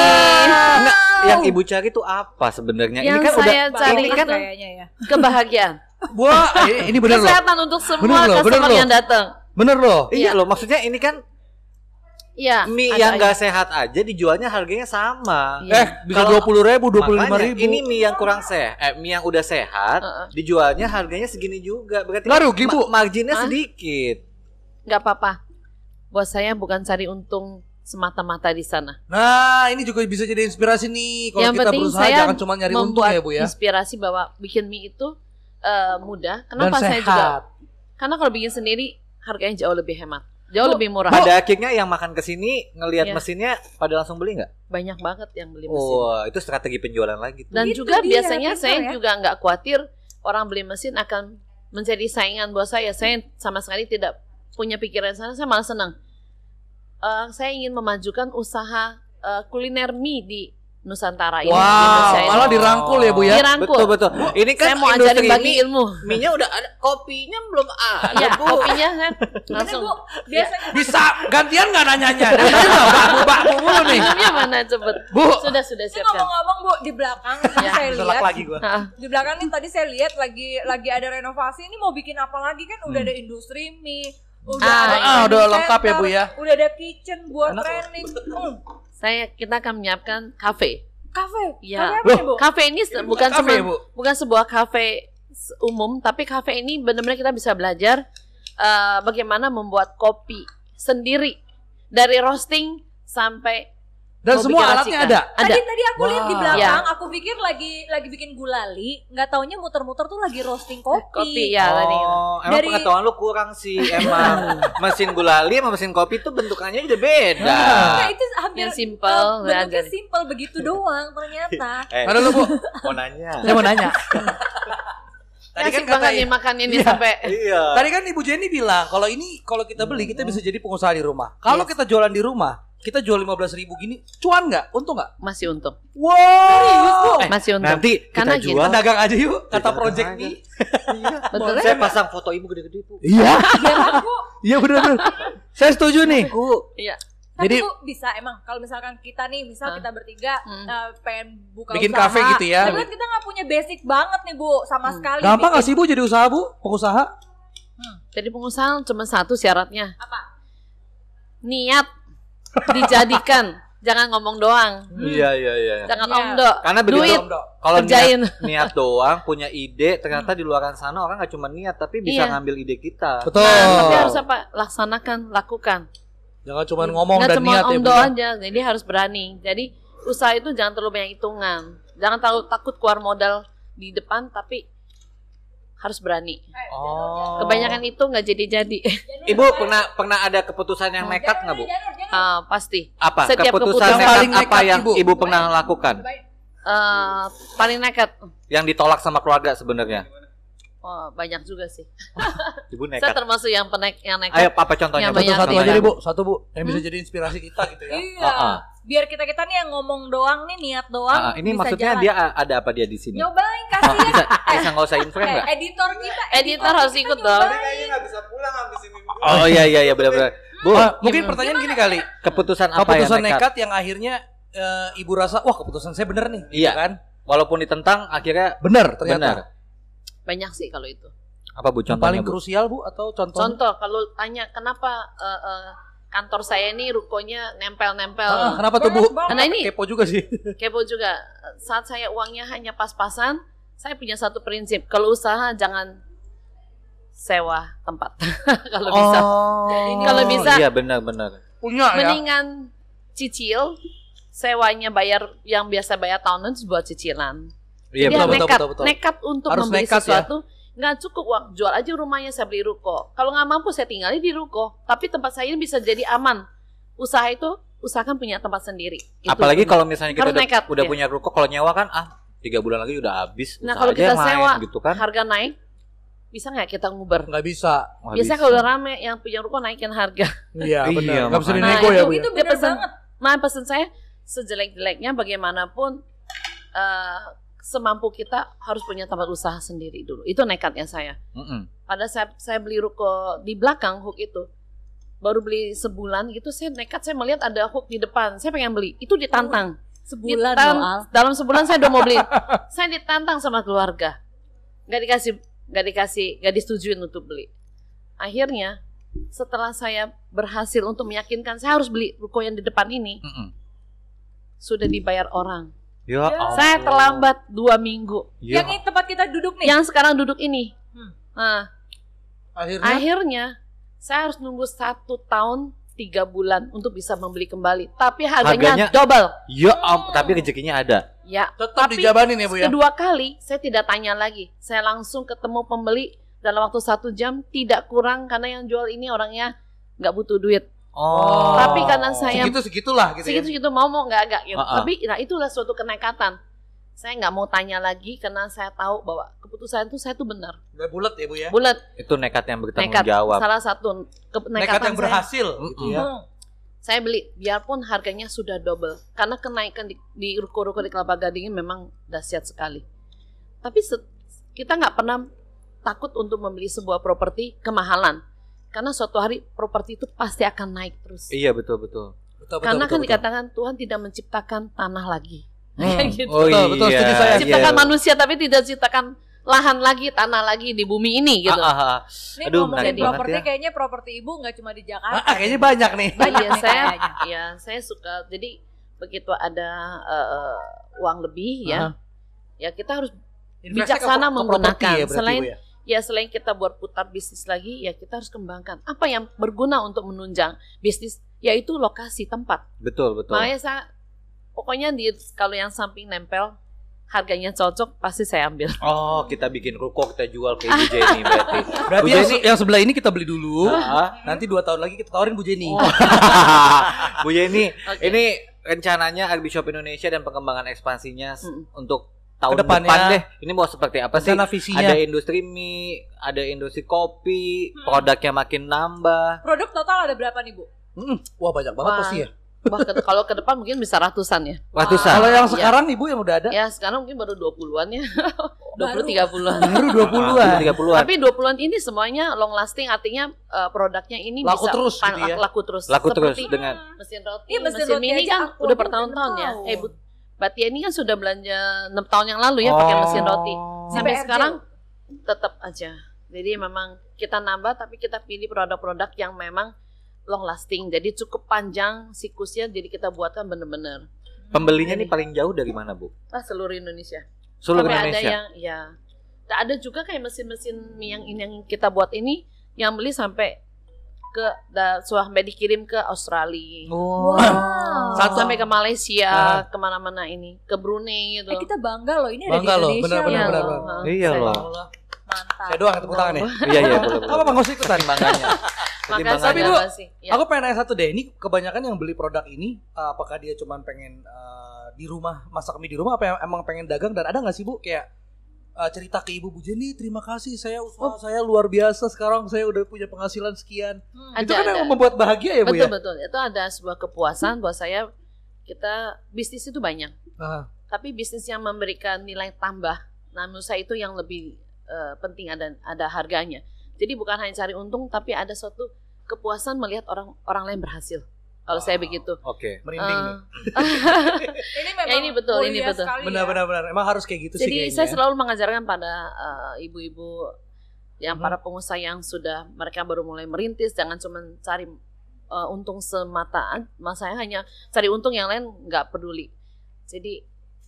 Enggak, yang ibu cari itu apa sebenarnya? Yang ini kan saya udah cari ini kan itu kayaknya ya. kebahagiaan, Wah, ini, bener loh. kesehatan untuk semua Bener loh, bener customer loh. yang datang. Bener loh. Iya loh, maksudnya ini kan Iya. mie ada yang aja. gak sehat aja dijualnya harganya sama. Iya. Eh, bisa Kalau- dua puluh ribu, dua puluh lima ribu. Ini mie yang kurang sehat, eh, mie yang udah sehat, Heeh. dijualnya harganya segini juga. Berarti Nggak rugi, Bu. marginnya Hah? sedikit. nggak apa-apa. Buat saya bukan cari untung semata-mata di sana. Nah, ini juga bisa jadi inspirasi nih. Kalau Yang kita berusaha saya jangan cuma nyari untung ya, Bu ya. inspirasi bahwa bikin mie itu eh, mudah. Dan Kenapa saya juga? sehat. Karena kalau bikin sendiri harganya jauh lebih hemat, jauh Bu, lebih murah. Pada akhirnya yang makan ke sini ngelihat Iya. mesinnya pada langsung beli nggak? Banyak banget yang beli mesin. Oh, itu strategi penjualan lagi tuh. Dan Itu juga dia, biasanya pintar saya ya. juga nggak khawatir orang beli mesin akan menjadi saingan buat saya. Saya sama sekali tidak punya pikiran sana. Saya malah senang. Eh, saya ingin memajukan usaha eh, kuliner mie di Nusantara ini. Indonesia Wow, ini. malah dirangkul ya, Bu ya. Dirangkul. Betul betul. Ini kan saya mau ajarin industri bagi mie, ilmu. mie-nya udah ada, kopinya belum ada. Ya, Bu. kopinya kan langsung. bu, biasanya Bisa gantian nggak nanyanya? Nanyanya nggak bakmu bakmu mulu nih. Minumnya mana cepet? Bu. Sudah sudah ini siapkan. ngomong-ngomong bu di belakang Ya, saya Selak lihat lagi gua. Di belakang nih tadi saya lihat lagi lagi ada renovasi ini mau bikin apa lagi kan udah ada industri mie udah Ah, ada ah, udah lengkap ya, Bu, ya. udah ada kitchen buat training Hmm, saya kita akan menyiapkan kafe. kafe Ya. kafe apa nih bu Kafe ini se- bukan kafe, cuma Bu. bukan sebuah kafe umum, tapi kafe ini benar-benar kita bisa belajar eh, bagaimana membuat kopi sendiri dari roasting sampai Dan semua alatnya ada. Ada. Tadi tadi aku lihat di belakang, Ya. aku pikir lagi lagi bikin gulali, nggak taunya muter-muter tuh lagi roasting kopi. Kopi ya tadi. Oh, emang Dari- pengetahuan lu kurang sih emang. mesin gulali sama mesin kopi tuh bentukannya udah beda. Nah, itu hampir Yang simple, udah bentuknya simple begitu doang ternyata. Eh, Mana lu, Bu? mau nanya. Saya mau nanya. Tadi kan kata nih makan ini Iya. sampai Iya. Tadi kan Ibu Jenny bilang kalau ini kalau kita beli kita bisa jadi pengusaha di rumah. Kalau Yes. kita jualan di rumah, kita jual 15 ribu gini, cuan nggak? Untung nggak? Masih untung. Wow. Eh, Masih untung. Nanti kita Karena jual. Kita dagang aja yuk, kata dagang project nih. Betul Saya pasang foto ibu gede-gede bu. Iya, Biar laku. iya benar benar. Saya setuju nih. Iya. Tapi Jadi- Bu, bisa emang kalau misalkan kita nih, misal kita bertiga Hmm. eh, pengen buka Bikin usaha. kafe gitu ya. Tapi kan kita nggak punya basic banget nih Bu, sama Hmm. sekali. Gampang nggak sih bu jadi usaha bu, pengusaha? Jadi pengusaha cuma satu syaratnya. Apa? Niat dijadikan. Jangan ngomong doang. Iya iya iya. Jangan Iya. omdo. Karena begitu Duit. kalau niat, niat doang, punya ide, ternyata di luar sana orang nggak cuma niat tapi bisa Iya. ngambil ide kita. Betul. Nah, tapi harus apa? Laksanakan, lakukan. Jangan cuma ngomong Nggak dan cuma niat ya omdo ya. aja. Jadi harus berani. Jadi usaha itu jangan terlalu banyak hitungan. Jangan terlalu takut keluar modal di depan, tapi harus berani. Oh. Kebanyakan itu nggak jadi-jadi. Ibu pernah pernah ada keputusan yang nekat nggak bu? Ah, pasti. Apa? Setiap keputusan keputusan nekat paling apa nekat, yang Ibu. ibu pernah lakukan? Eh, paling nekat. Yang ditolak sama keluarga sebenarnya? Oh, banyak juga sih. Ibu Saya nekat. termasuk yang penek yang nekat. Ayo apa contohnya? Yang? Satu satu Iya. aja deh bu, satu bu, yang Hmm? bisa jadi inspirasi kita gitu ya. Iya. Ah, ah. Biar kita kita nih yang ngomong doang nih niat doang. Ah, ini bisa maksudnya jalan. dia ada apa dia di sini? nyobain Oh, kasih bisa bisa nggak usah info Eh, nggak? editor kita, Editor harus kita ikut dong. nyobain. bisa pulang habis ini. Oh iya iya iya benar-benar. Bu, Ah, mungkin Gimana? pertanyaan gini kali, keputusan apa keputusan yang nekat? nekat yang akhirnya eh, ibu rasa, wah keputusan saya bener nih, Iya. kan? Walaupun ditentang akhirnya Bener ternyata. benar. Banyak sih kalau itu. Apa Bu contohnya paling Bu? krusial bu atau contoh? Contoh kalau tanya kenapa eh, eh, kantor saya ini rukonya nempel-nempel. Ah, kenapa tuh bu? Banget. Nah, ini- kepo juga sih. Kepo juga. Saat saya uangnya hanya pas-pasan, saya punya satu prinsip. Kalau usaha jangan sewa tempat. kalau bisa. Oh. Kalau bisa, Iya benar-benar. punya ya. Mendingan cicil, sewanya bayar yang biasa bayar tahunan buat cicilan. Iya Dia betul, betul, nekat, betul, betul. nekat untuk Harus membeli nekat ya. sesuatu. Nggak cukup uang, jual aja rumahnya saya beli ruko. Kalau nggak mampu saya tinggalin di ruko. Tapi tempat saya ini bisa jadi aman. Usaha itu usahakan punya tempat sendiri. Itu Apalagi benar. kalau misalnya kita Harus udah, nekat, udah ya. punya ruko, kalau nyewa kan ah tiga bulan lagi udah habis. Nah, usaha kalau aja kita sewa, gitu kan. harga naik, bisa nggak kita nguber? Nggak bisa. Wah, Biasanya bisa. kalau udah rame yang punya ruko naikin harga. Iya Iya, benar. Nggak bisa makanya. dinego Nah, ya itu, ya? itu pesan- banget. Nah, pesan saya sejelek-jeleknya bagaimanapun eh, semampu kita harus punya tempat usaha sendiri dulu. Itu nekatnya saya. Mm-mm. Pada saya saya beli ruko di belakang hook itu baru beli sebulan gitu saya nekat saya melihat ada hook di depan. Saya pengen beli. Itu ditantang. Sebulan Ditan- dalam sebulan saya udah mau beli. Saya ditantang sama keluarga. Nggak dikasih nggak dikasih nggak disetujuin untuk beli. Akhirnya setelah saya berhasil untuk meyakinkan saya harus beli ruko yang di depan ini. Mm-mm. sudah dibayar orang Ya, Ya. Allah. saya terlambat dua minggu Ya. Yang ini tempat kita duduk nih. yang sekarang duduk ini Hmm. nah Akhirnya. akhirnya saya harus nunggu satu tahun tiga bulan untuk bisa membeli kembali tapi harganya, Harganya- double Ya, am- tapi rezekinya ada. ya Tetap Tapi dijabanin ya bu ya. kedua kali saya tidak tanya lagi saya langsung ketemu pembeli dalam waktu satu jam tidak kurang karena yang jual ini orangnya nggak butuh duit Oh. Tapi karena saya- segitu segitulah gitu segitu ya. segitu mau mau nggak agak gitu Ah, ah. tapi nah itulah suatu kenekatan saya nggak mau tanya lagi karena saya tahu bahwa keputusan itu saya tuh benar Udah bulat ya bu ya. bulat itu nekat yang bertanggung nekat jawab. salah satu Nekat kenekatan yang saya berhasil gitu Mm-mm. ya. Hmm. saya beli biarpun harganya sudah double karena kenaikan di, di ruko-ruko di Kelapa Gading ini memang dahsyat sekali tapi se- kita nggak pernah takut untuk membeli sebuah properti kemahalan karena suatu hari properti itu pasti akan naik terus Iya betul betul. Betul, betul, karena betul, kan betul. dikatakan Tuhan tidak menciptakan tanah lagi Hmm. Kayak gitu. Oh Betul, iya. betul, setuju saya. ciptakan iya. manusia tapi tidak ciptakan lahan lagi tanah lagi di bumi ini gitu Ah, ah, ah. Ini Aduh, ngomongin properti ya. kayaknya properti ibu nggak cuma di Jakarta. Ah, ah, kayaknya banyak nih. Banyak Iya saya, ya saya suka. Jadi begitu ada eh, uang lebih ya, Aha. ya kita harus Bijaksana ke- ke menggunakan. ya, berarti, Selain- ya? Ya selain kita buat putar bisnis lagi, ya kita harus kembangkan apa yang berguna untuk menunjang bisnis, yaitu lokasi tempat. Betul betul. Makanya saya pokoknya di kalau yang samping nempel harganya cocok pasti saya ambil. Oh, kita bikin ruko kita jual ke Ibu Jenny berarti. Berarti Bu yang, Jenny- yang sebelah ini kita beli dulu. Ah. Nanti dua tahun lagi kita tawarin Bu Jenny. Oh. Bu Jenny, Oke. ini rencananya Agrishop Indonesia dan pengembangan ekspansinya Mm. untuk tahun Ke depannya. depan deh. Ini mau seperti apa sih? Visinya. Ada industri mie, ada industri kopi, Hmm. produknya makin nambah. Produk total ada berapa nih bu? Mm, Wah banyak banget Wah. pasti ya. Wah, kalau ke depan mungkin bisa ratusan ya. Ratusan. Kalau yang Iya. sekarang ibu yang udah ada Ya, sekarang mungkin baru 20-an ya. 20 Baru. 30-an. baru 20-an. 30-an. Tapi 20-an ini semuanya long lasting artinya eh, produknya ini Laku bisa terus pan- gitu ya? laku terus. Laku terus Seperti dengan mesin roti, Iya, mesin mesin, roti mini aja kan udah bertahun-tahun ya. Eh, Batia ini kan sudah belanja 6 tahun yang lalu ya pakai mesin roti. Oh. Sampai BRJ. sekarang tetap aja. Jadi memang kita nambah tapi kita pilih produk-produk yang memang long lasting. Jadi cukup panjang siklusnya jadi kita buatkan bener-bener. Pembelinya nih paling jauh dari mana, Bu? Ah, seluruh Indonesia. Seluruh Sampai Indonesia. ada yang ya. Nah, ada juga kayak mesin-mesin mie yang ini yang kita buat ini yang beli sampai ke sampai dikirim ke Australia. Oh. Wow. Satu Sampai ke Malaysia, Ah. ke mana-mana ini, ke Brunei gitu. Eh kita bangga loh ini ada Bangga di loh, Indonesia. Iya benar, loh. benar. Ah, Iya saya- loh. Mantap. Saya doang tepuk tangan ya. Iya, iya, boleh, Apa bang ikutan? Timbangannya. Makanya saya Tapi, sih. Ya. Aku pengen nanya satu deh, ini kebanyakan yang beli produk ini, uh, apakah dia cuman pengen uh, di rumah masak mie di rumah, apa yang emang pengen dagang dan ada nggak sih bu kayak uh, cerita ke ibu Bu Jenny, terima kasih saya usaha Oh. saya luar biasa sekarang saya udah punya penghasilan sekian. Hmm. itu Ada, kan ada. yang membuat bahagia ya bu betul ya. betul. Itu ada sebuah kepuasan buat saya. Kita bisnis itu banyak, Ah, tapi bisnis yang memberikan nilai tambah, nah menurut saya itu yang lebih eh, penting ada ada harganya. Jadi bukan hanya cari untung, tapi ada suatu kepuasan melihat orang orang lain berhasil. Kalau saya begitu. Oke. merinding nih. Eh, Ini memang Ya, ini betul, ini betul. sekali Benar ya. benar benar. Emang harus kayak gitu sih Jadi saya ya. selalu mengajarkan pada eh, ibu-ibu yang Hmm. para pengusaha yang sudah mereka baru mulai merintis jangan cuma cari eh, untung semata mas saya hanya cari untung yang lain nggak peduli. Jadi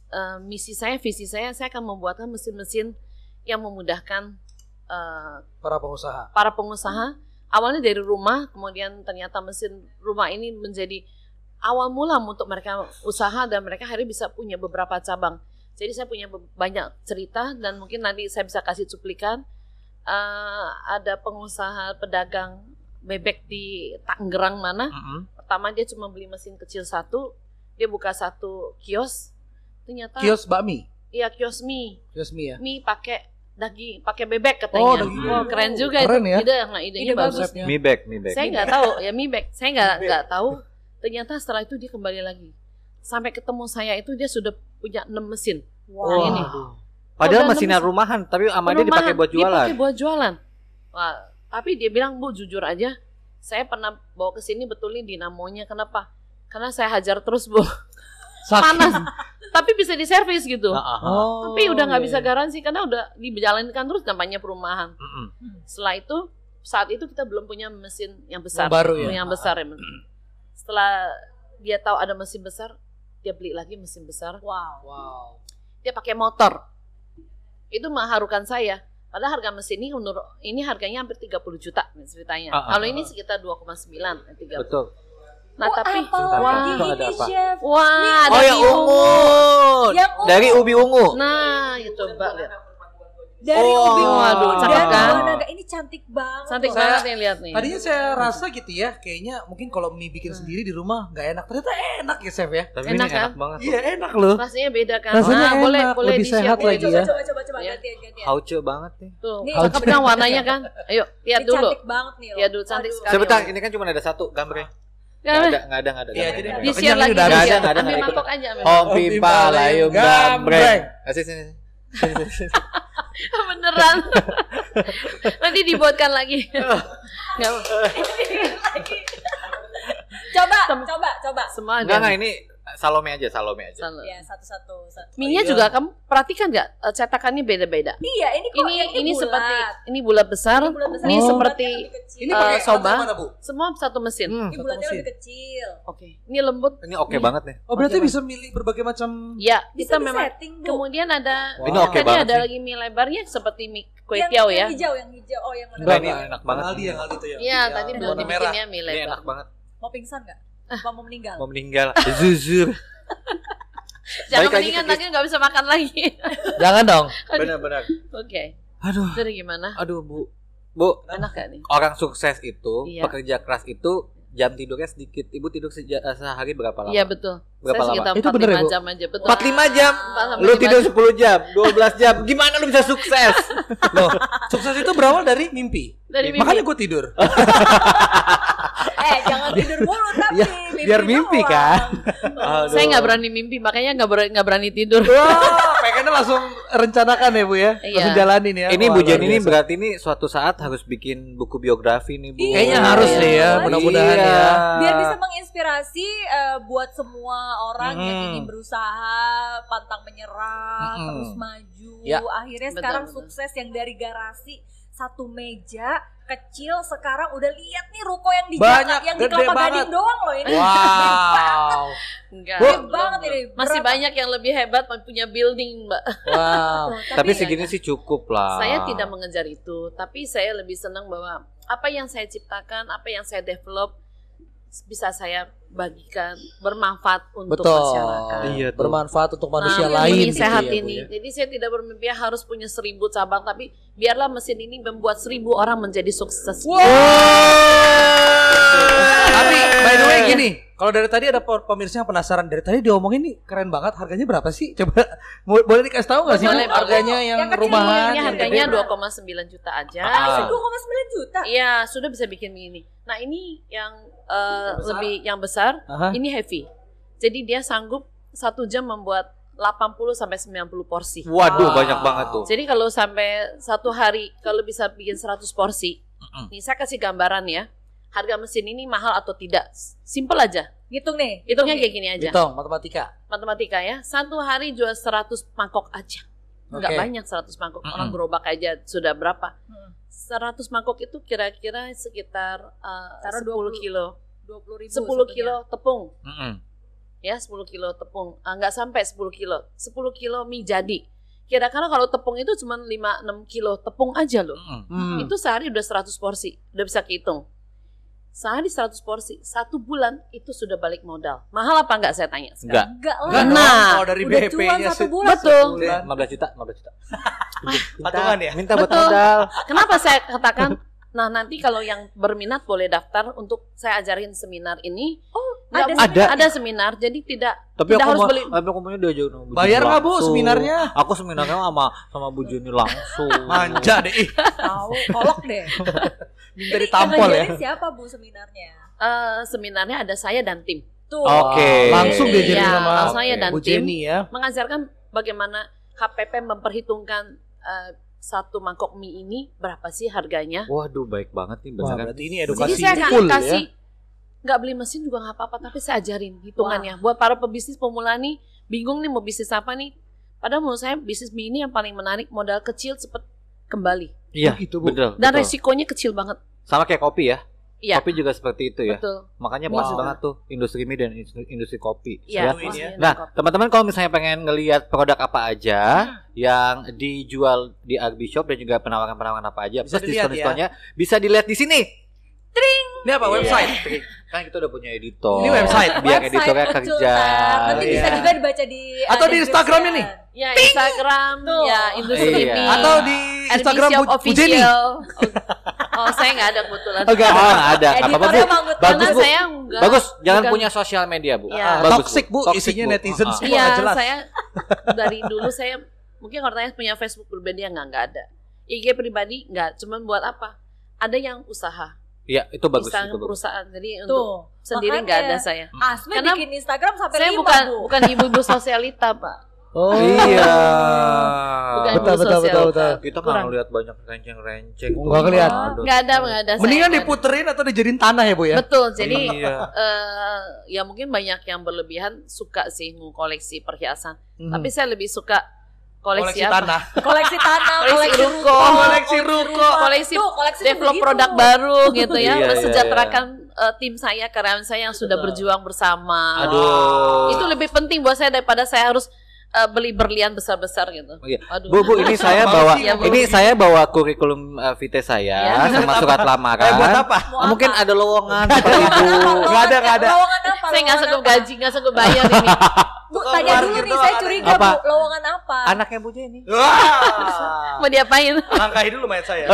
eh, misi saya, visi saya, saya akan membuatkan mesin-mesin yang memudahkan eh, para pengusaha. para pengusaha awalnya dari rumah kemudian ternyata mesin rumah ini menjadi awal mula untuk mereka usaha dan mereka akhirnya bisa punya beberapa cabang jadi saya punya banyak cerita dan mungkin nanti saya bisa kasih cuplikan Eh, ada pengusaha pedagang bebek di Tangerang mana Mm-mm. pertama dia cuma beli mesin kecil satu dia buka satu kios ternyata Kios bakmi. iya kios mie Kios mie ya. mie pakai daging pakai bebek katanya. Oh, daging bebek. keren juga Keren itu. ya. Ide, nah, idenya Ide bagus. Konsepnya. Mi bag, mi bag. Saya nggak tahu ya mie bag. Saya nggak nggak tahu. Ternyata setelah itu dia kembali lagi. Sampai ketemu saya itu dia sudah punya 6 mesin. Wow. ini. Padahal Udah mesinnya rumahan, tapi sama dia dipakai buat jualan. Dipakai buat jualan. Wah, tapi dia bilang, "Bu, jujur aja, saya pernah bawa ke sini betulin dinamonya. Kenapa? Karena saya hajar terus, Bu. Saking- Panas. Tapi bisa diservis gitu. Oh, Tapi udah nggak iya, bisa iya. garansi karena udah dijalankan terus namanya perumahan. Mm-mm. Setelah itu saat itu kita belum punya mesin yang besar, Yang baru ya? yang besar ya. Setelah dia tahu ada mesin besar, dia beli lagi mesin besar. Wow. Wow. Dia pakai motor. Itu mengharukan saya. Padahal harga mesin ini menurut ini harganya hampir 30 juta ceritanya. Kalau ini sekitar 2,9 eh, 30. Betul. Nah, Oh, tapi apa Wah. lagi ada ini apa? chef? wah, ada Oh, yang ungu. Yang ungu. Dari ubi ungu. Nah, itu coba lihat. Dari Oh, ubi waduh, ungu. cakep Dan kan? naga. Ini cantik banget. Cantik loh. Saya- banget nih lihat nih. Tadinya saya rasa gitu ya, kayaknya mungkin kalau mie bikin sendiri di rumah nggak enak. Ternyata enak ya chef ya. Tapi Enak ini kan? enak banget. Iya enak loh. Rasanya beda kan? Rasanya Nah, boleh enak, boleh lebih di-share sehat boleh lagi Coba, ya. coba, coba, coba, Iya. gantian, gantian. Hauce banget nih. Tuh, cakep kan warnanya kan? Ayo, lihat dulu. cantik banget nih loh. Lihat dulu cantik sekali. Sebentar, ini kan cuma ada satu gambarnya. Nggak Kan? ada, nggak ada, nggak ada. Iya, jadi Di ada. share lagi. di ada. Nggak ada, Ambil mangkok aja. Om pipa layum gambreng. Kasih sini. Beneran. Nanti dibuatkan lagi. Nggak, Coba, coba, coba. semua ada. Enggak, enggak ini Salome aja, Salome aja. Salah. Ya, satu-satu. satu. Mie-nya Iya. juga kamu perhatikan nggak eh, cetakannya beda-beda. Iya, ini kok Ini yang ini bulat. seperti ini bulat besar, Ini bulat besar, ini Oh. seperti kecil. Ini Eh, pakai soba. mana bu? semua satu mesin. Hmm, Ini bulatnya mesin. lebih kecil. Oke, ini lembut. ini oke banget nih. Oh berarti Oke, bisa milih berbagai macam. Ya, Bisa kita memang disetting, Bu. kemudian ada Wah. Ini oke tadi banget ada sih. lagi mie lebarnya seperti mie kue yang, tiaw yang ya. hijau, yang hijau. Oh, yang mana? Enggak, ini enak banget. Yang Aldi yang Aldi tuh ya. Iya, tadi Yang belum dibikinnya mie Ini lebar. enak banget. Mau pingsan nggak? Apa mau meninggal? Mau meninggal. Zuzur. Jangan Balik lagi nggak bisa makan lagi. Jangan dong. Benar-benar. Oke, Aduh. jadi gimana? Aduh, Bu. Bu, Enak gak nih? orang sukses itu, Iya. pekerja keras itu jam tidurnya sedikit. Ibu tidur seja- eh, sehari berapa lama? Iya betul. Berapa Saya lama? Itu bener ya, 45 Bu? jam aja betul. 45 jam. Lu tidur jam. 10 jam, 12 jam. Gimana lu bisa sukses? Loh, sukses itu berawal dari mimpi. Dari mimpi. Makanya gue tidur. Eh jangan tidur mulu tapi Iya, biar mimpi doang. kan. Aduh. Saya nggak berani mimpi, makanya nggak berani, nggak berani tidur. Wah, pengennya langsung rencanakan ya Bu ya. Iya. Langsung jalanin ya. Ini Wah, Bu Jenny ini biasa. berarti ini suatu saat harus bikin buku biografi nih Bu. Kayaknya Iya, harus iya. deh ya, mudah-mudahan Iya. ya. biar bisa menginspirasi eh, buat semua orang yang Mm-mm. ingin berusaha pantang menyerah Mm-mm. terus maju Ya. akhirnya Betul, sekarang betul. sukses yang dari garasi satu meja kecil sekarang udah lihat nih ruko yang di Banyak, Jakarta yang di Kelapa banget. Gading doang loh ini Wow. Enggak. Gede belum, banget ini. Masih Berapa? banyak yang lebih hebat punya building, Mbak. Wow. Tuh, Tapi segini sih cukup lah. Saya tidak mengejar itu, tapi saya lebih senang bahwa apa yang saya ciptakan, apa yang saya develop bisa saya bagikan bermanfaat untuk Betul. masyarakat. Iya tuh. Bermanfaat untuk manusia Nah, lain. ini gitu sehat ya, ini. ya. Jadi saya tidak bermimpi harus punya seribu cabang, tapi biarlah mesin ini membuat seribu orang menjadi sukses. Tapi by the way gini, kalau dari tadi ada pe- pemirsa yang penasaran dari tadi diomongin nih keren banget harganya berapa sih? Coba boleh dikasih tahu nggak sih Bu, Boleh, harganya boleh. yang Yang rumahan? Ini yang harganya gede? 2,9 juta aja. Ah. 2,9 juta Iya, sudah bisa bikin ini. Nah, ini yang eh, besar. lebih yang besar, Aha. ini heavy. Jadi dia sanggup satu jam membuat 80 sampai 90 porsi. Waduh, Wow. banyak banget tuh. Jadi kalau sampai satu hari kalau bisa bikin 100 porsi, nih saya kasih gambaran ya. Harga mesin ini mahal atau tidak? Simple aja. ngitung nih Hitungnya nih. kayak gini aja. Hitung matematika. Matematika ya. Satu hari jual 100 mangkok aja. Enggak Oke. banyak 100 mangkok. Mm-mm. Orang gerobak aja sudah berapa? Hmm. 100 mangkok itu kira-kira sekitar uh, Taruh 10 20. kilo. 20 ribu 10 kilo tepung. Mm-mm. Ya, 10 kilo tepung. Ah, Enggak sampai 10 kilo. 10 kilo mie jadi. Kira-kira kalau tepung itu cuma 5-6 kilo tepung aja loh. Mm-mm. Hmm. Itu sehari udah 100 porsi. Udah bisa kehitung. Sehari 100 porsi. Satu bulan itu sudah balik modal. Mahal apa enggak saya tanya Enggak. sekarang? enggak lah Enggak dong, Nah, kalau dari udah BP-nya cuan satu bulan Betul. Bulan. 15 juta, 15 juta. Patungan ya? Minta buat Betul. modal. Kenapa saya katakan Nah, nanti kalau yang berminat boleh daftar untuk saya ajarin seminar ini. oh Nggak, ada Ada. ada seminar, jadi tidak Tapi Tidak aku harus beli. tapi aku maunya diajarin sama Bu Bayar nggak, Bu, seminarnya? Aku seminarnya sama sama Bu Jenny langsung. Manja deh. ih. tahu kolok deh Minta ditampol ya. siapa bu seminarnya eh, seminarnya ada saya dan tim tuh Oke. Langsung dia jadi Iya, sama langsung aja dan Bu tim. Jenny ya. mengajarkan bagaimana KPP memperhitungkan eh, satu mangkok mie ini berapa sih harganya. Waduh, baik banget nih Wah, berarti ini Jadi edukasi saya akan full kasih ya. nggak beli mesin juga nggak apa-apa, tapi saya ajarin hitungannya. Buat para pebisnis pemula nih bingung nih mau bisnis apa nih. Padahal menurut saya bisnis mie ini yang paling menarik, modal kecil cepet kembali Iya, Gitu, Bu. betul. dan betul. resikonya kecil banget. Sama kayak kopi ya. Iya. Kopi juga seperti itu ya. Betul. Makanya Wow. pas banget tuh industri mie dan industri, industri kopi. Iya. ya. Ya. Nah, teman-teman kalau misalnya pengen ngelihat produk apa aja yang dijual di Agbi Shop dan juga penawaran-penawaran apa aja, Bisa diskon-diskonnya bisa dilihat di sini. Ini apa website? Kan kita udah punya editor. Ini website. Biar Website editornya betul, kerja. Nanti Iya. bisa juga dibaca di Atau uh, di Instagramnya nih. description. Ya Instagram, Tuh. ya industri Iya. mie. Atau di Instagram Bu, Jenny. official. Oh, oh, saya nggak ada kebetulan. Oh, nggak Oh, nggak ada. Nggak apa-apa, Bu. Bagus, Bu. saya enggak. Bagus, jangan bukan- punya sosial media, Bu. Iya. Ah, bagus, Toxic, Bu. Toxic, Isinya Bu. netizen Ah, semua. Iya, nggak jelas. saya dari dulu saya mungkin kalau tanya punya Facebook pribadi ya nggak nggak ada. IG pribadi nggak, cuman buat apa? Ada yang usaha, Iya, itu bagus, Instagram itu bagus. perusahaan. Jadi untuk tuh sendiri nggak ada saya. Asmi Karena bikin Instagram sampai Saya lima bukan bu bukan ibu-ibu sosialita, Pak. Oh. Iya. Bukan Betul, ibu betul, betul, betul. Kita nggak ngeliat banyak renceng-renceng. tuh. Nggak ngeliat. Aduh. Nggak ada, nggak ada. saya Mendingan diputerin atau dijadiin tanah ya, Bu ya? Betul. Jadi Iya. eh, ya mungkin banyak yang berlebihan suka sih mengkoleksi perhiasan. Mhm. Tapi saya lebih suka koleksi, koleksi apa? tanah. koleksi tanah Koleksi koleksi ruko. Koleksi ruko. Koleksi Tuh, koleksi develop begitu. produk baru gitu ya, Iya, iya, mensejahterakan eh, tim saya, karyawan saya yang sudah Betul. berjuang bersama. Aduh. Itu lebih penting buat saya daripada saya harus eh, beli berlian besar-besar gitu. Oh, iya. Aduh. Bu, Bu, ini saya bawa Ya, Bu. ini saya bawa kurikulum uh, vitae saya Ya. sama surat lamaran. Eh, buat apa? Mau Mungkin apa? ada lowongan Bapak Ibu. Nggak ada, nggak ada. lowongan apa saya nggak Lowongan sanggup gaji, nggak sanggup bayar ini. bu tanya dulu nih saya curiga Apa? bu lowongan apa Anaknya Bu Jenny. Wah. Mau diapain? Langkahi dulu mayat saya.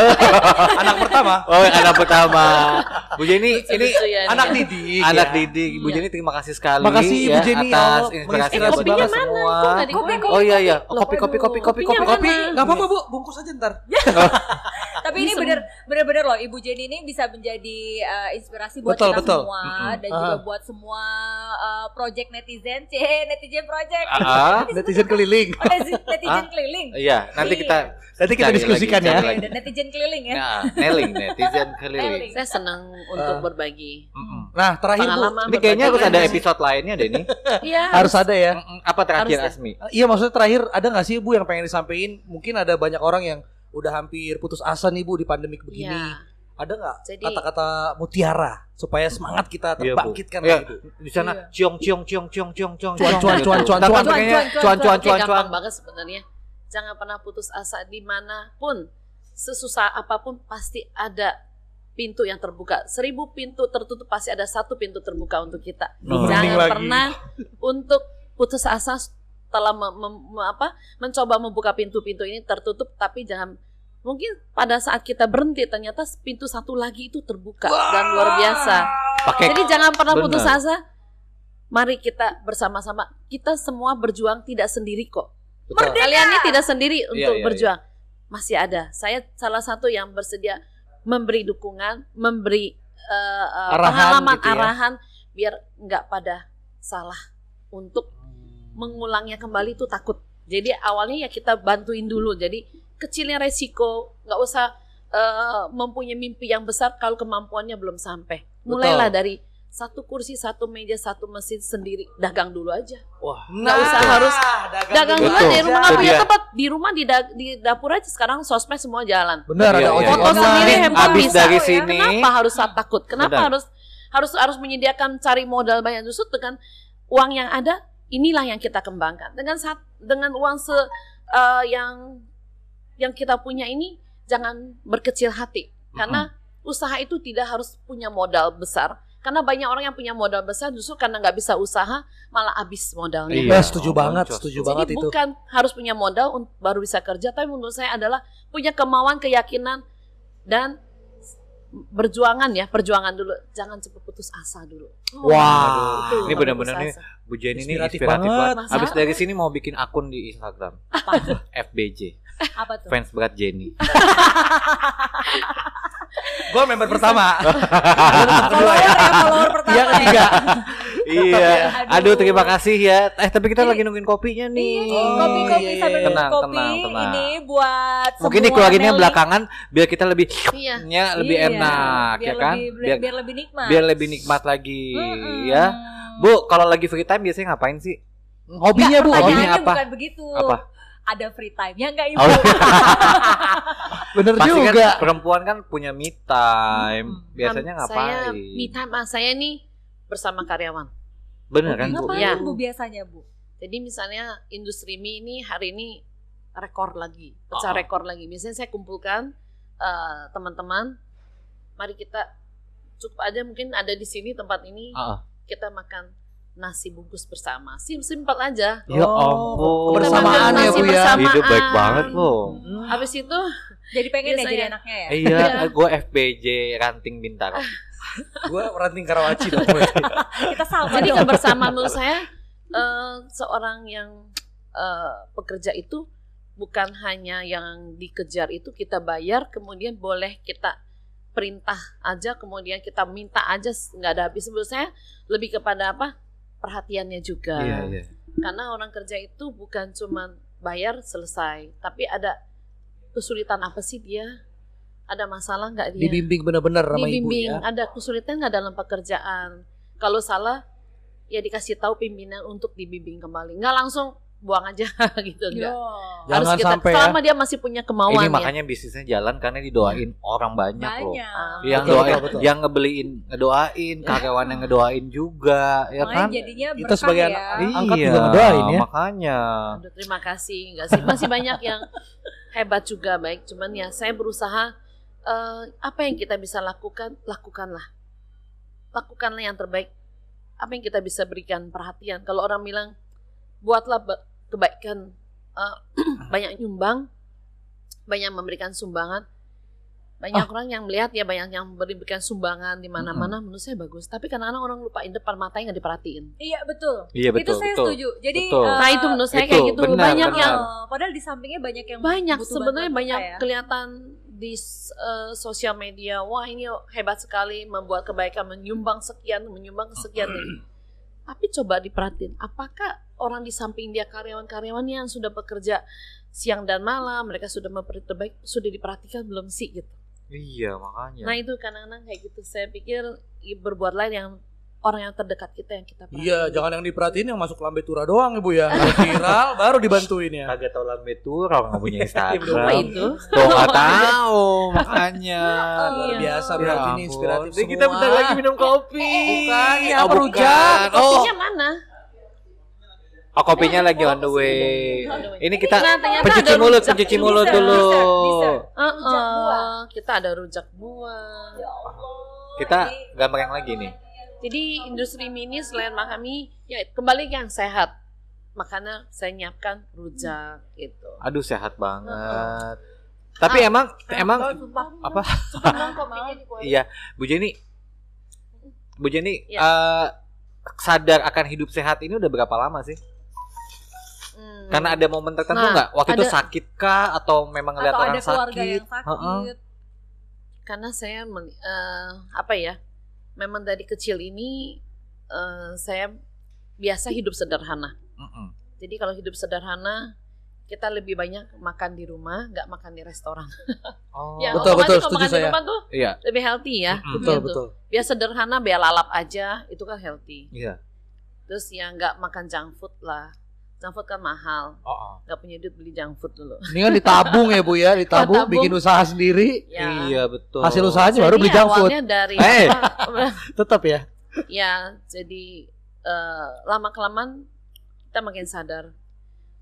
Anak pertama. Oh, anak pertama. Bu Jenny ini Lucu ya, Anak nih. didik. anak ya. didik. Bu Iya. Jenny terima kasih sekali Makasih, Bu ya Jenny, ya atas inspirasi buat semua. Kok nggak di- Kopi, Oh iya iya, Loh, kopi kopi kopi kopi kopinya kopi. Kopi, kopi. nggak apa-apa bu, bungkus aja ntar. tapi ini bener bener-bener loh Ibu Jenny ini bisa menjadi uh, inspirasi buat Betul, kita betul. semua Mm-mm. dan juga Ah. buat semua uh, project netizen, c netizen project. Ah, Netizen keliling. Oh, netizen, netizen Ah. keliling. iya, nanti Iya. kita Nanti kita diskusikan lagi, ya. dan netizen keliling ya. Nah, neling netizen keliling. Saya senang untuk Ah. berbagi. Nah, terakhir Bu, Ini kayaknya harus ada episode lainnya deh nih. Iya. harus ada ya. Apa terakhir Harus. Asmi? Iya maksudnya terakhir ada nggak sih Bu yang pengen disampaikan? Mungkin ada banyak orang yang udah hampir putus asa nih Bu di pandemik begini. Iya. Ada nggak kata-kata mutiara supaya semangat kita Iya, terbangkitkan Iya. lagi Bu? Di sana ciong ciong ciong ciong ciong ciong Cuan, cuan, gitu. cuan, cuan, cuan. cuan cuan cuan cuan. gampang banget sebenarnya. Jangan pernah putus asa di mana pun. Sesusah apa pun pasti ada pintu yang terbuka. Seribu pintu tertutup pasti ada satu pintu terbuka untuk kita. Oh. Merinding Jangan pernah untuk putus asa setelah mem- mem- me- apa, mencoba membuka pintu-pintu ini tertutup, tapi jangan mungkin pada saat kita berhenti ternyata pintu satu lagi itu terbuka dan luar biasa. Pakai Jadi jangan pernah putus Benar. asa. Mari kita bersama-sama. Kita semua berjuang tidak sendiri kok. Betul. Kalian ini tidak sendiri untuk iya, berjuang. Masih ada. Saya salah satu yang bersedia memberi dukungan, memberi eh, eh, Arahan pengalaman gitu ya. arahan biar nggak pada salah untuk mengulangnya kembali itu takut. Jadi awalnya ya kita bantuin dulu. Jadi kecilnya resiko, nggak usah eh, mempunyai mimpi yang besar kalau kemampuannya belum sampai. Mulailah dari satu kursi, satu meja, satu mesin sendiri, dagang dulu aja. Wah, Nggak usah harus dagang dulu Betul. aja di rumah nggak punya dia. tempat di rumah di, da- di dapur aja sekarang sosmed semua jalan. Benar Iya, ada iya, ojek iya. Foto online. sendiri handphone Abis bisa. dari sini. Kenapa harus takut? Kenapa Benar. harus harus harus menyediakan cari modal banyak justru dengan uang yang ada inilah yang kita kembangkan. Dengan saat dengan uang se eh, yang yang kita punya ini jangan berkecil hati karena usaha itu tidak harus punya modal besar. Karena banyak orang yang punya modal besar justru karena nggak bisa usaha malah habis modalnya. Iya. Ya, setuju Oh, banget, setuju Jadi banget itu. bukan harus punya modal baru bisa kerja, tapi menurut saya adalah punya kemauan, keyakinan dan berjuangan ya, perjuangan dulu. Jangan cepat putus asa dulu. Wah, Itu ini benar-benar nih. Bu Jenny ini Inspiratif inspiratif banget. banget. Habis dari sini mau bikin akun di Instagram. FBJ, Apa tuh? fans berat Jenny. Gue member pertama. Follower ya, follower pertama. Yang ketiga. iya. Aduh, Aduh. terima kasih ya. Eh, tapi kita Jadi- lagi nungguin kopinya Iya, nih. iya, iya, sambil iya. minum Tenang, kopi tenang, tenang. ini buat Mungkin semua dikeluarinnya Nelly. belakangan biar kita lebih Iya. nya lebih Iya, enak biar ya kan? lebih, biar biar lebih nikmat. biar lebih nikmat lagi Mm-mm. ya. Bu, kalau lagi free time biasanya ngapain sih? Hobinya Bu, Nggak, hobinya pertanyaannya apa? bukan begitu. Apa? Ada free time ya enggak Ibu? Oh, bener Pasti kan juga. perempuan kan punya me time. Hmm. Biasanya Saya ngapain? me time ah, saya nih bersama karyawan. Bener kan, Bu? Ngapain Iya. Bu biasanya Bu? Jadi misalnya industri mie ini hari ini rekor lagi, pecah Oh. rekor lagi. Biasanya saya kumpulkan eh, teman-teman, mari kita cukup aja mungkin ada di sini tempat ini ah. kita makan nasi bungkus bersama. Sim simpel aja. Ya Oh, ampun. kebersamaan Kita makan ya, Bu, ya. bersamaan. Hidup baik banget loh. Habis itu Jadi pengen ya jadi anaknya ya? Iya, Iya. gue FBJ ranting bintaro. Gue ranting Karawaci dong. Kita sama jadi dong. kebersamaan menurut saya eh, seorang yang eh, pekerja itu bukan hanya yang dikejar itu kita bayar kemudian boleh kita perintah aja kemudian kita minta aja nggak ada habis menurut saya lebih kepada apa perhatiannya juga Iya, iya. karena orang kerja itu bukan cuma bayar selesai tapi ada kesulitan apa sih dia ada masalah nggak dia Dibimbing bener-bener sama ibu dibimbing ya. ada kesulitan nggak dalam pekerjaan kalau salah ya dikasih tahu pimpinan untuk dibimbing kembali nggak langsung buang aja gitu enggak Jangan kita sampai ya. selama dia masih punya kemauan Ini ya makanya bisnisnya jalan karena didoain orang banyak, loh. Banyak. Ah. Yang Betul, doain, betul, yang ngebeliin, ngedoain, karyawan yang ngedoain juga, ya Makanya kan? jadinya Kita berkah sebagai ya. anak- angkat juga ngedoain ya. Makanya. Aduh, terima kasih nggak sih masih banyak yang hebat juga baik. Cuman ya saya berusaha eh, apa yang kita bisa lakukan lakukanlah. Lakukanlah yang terbaik. Apa yang kita bisa berikan perhatian. Kalau orang bilang buatlah ba- kebaikan eh, banyak nyumbang banyak memberikan sumbangan banyak orang yang melihat ya banyak yang memberikan sumbangan di mana-mana menurut saya bagus tapi kadang-kadang orang lupain depan matanya nggak diperhatiin Iya betul. Iya itu betul, saya betul. setuju. Jadi Betul. eh, nah itu menurut saya itu, kayak gitu benar, banyak benar. yang eh, padahal di sampingnya banyak yang banyak butuh sebenarnya bantuan banyak kita ya. kelihatan di eh, sosial media, wah ini hebat sekali membuat kebaikan, menyumbang sekian, menyumbang sekian. Tapi coba diperhatiin, apakah orang di samping dia karyawan-karyawan yang sudah bekerja siang dan malam, mereka sudah memperbaiki terbaik, sudah diperhatikan belum sih gitu. Iya makanya. Nah itu kadang-kadang kayak gitu. Saya pikir berbuat lain yang orang yang terdekat kita yang kita perhatiin. Iya, jangan yang diperhatiin yang masuk lambe tura doang ibu ya. Viral baru dibantuin ya. Kagak tahu lambe tur orang nggak punya Instagram. Apa itu? Tuh nggak tahu makanya. Luar Iya. biasa Ya berarti ini inspiratif Jadi semua. kita bentar lagi minum kopi. Bukan, ya Oh, apa bukan. rujak? Oh, Kopinya mana? Oh, kopinya lagi on the way. Ini kita Nah, pencuci mulut, rujak. pencuci mulut bisa, dulu. bisa. Uh-uh. Kita ada rujak buah. Ya Allah. Kita gambar yang lagi nih. Jadi industri mini selain makan mie, ya kembali ke yang sehat. Makanya saya nyiapkan rujak gitu. Aduh sehat banget. Tapi emang emang apa? Iya, Bu Jenny. Bu Jenny Iya. eh, sadar akan hidup sehat ini udah berapa lama sih? Hmm. Karena ada momen tertentu Nah, nggak? Waktu itu ada- sakit kah atau memang ngeliat Atau orang ada keluarga sakit? yang sakit. Karena saya men- eh, apa ya memang dari kecil ini eh, saya biasa hidup sederhana Mm-mm. jadi kalau hidup sederhana kita lebih banyak makan di rumah nggak makan di restoran Oh. ya Betul, betul, kalau setuju makan di saya. rumah tuh Iya, lebih healthy ya Mm-mm. Betul, Gitu. betul. biar sederhana biar lalap aja itu kan healthy iya. terus ya nggak makan junk food lah junk food kan mahal Oh, oh. nggak punya duit beli junk food dulu Ini kan ditabung ya Bu ya, ditabung, Tabung. bikin usaha sendiri. ya Iya betul. Hasil usahanya baru Jadi beli junk food. dari Eh. Tetap ya. ya jadi eh, lama kelamaan kita makin sadar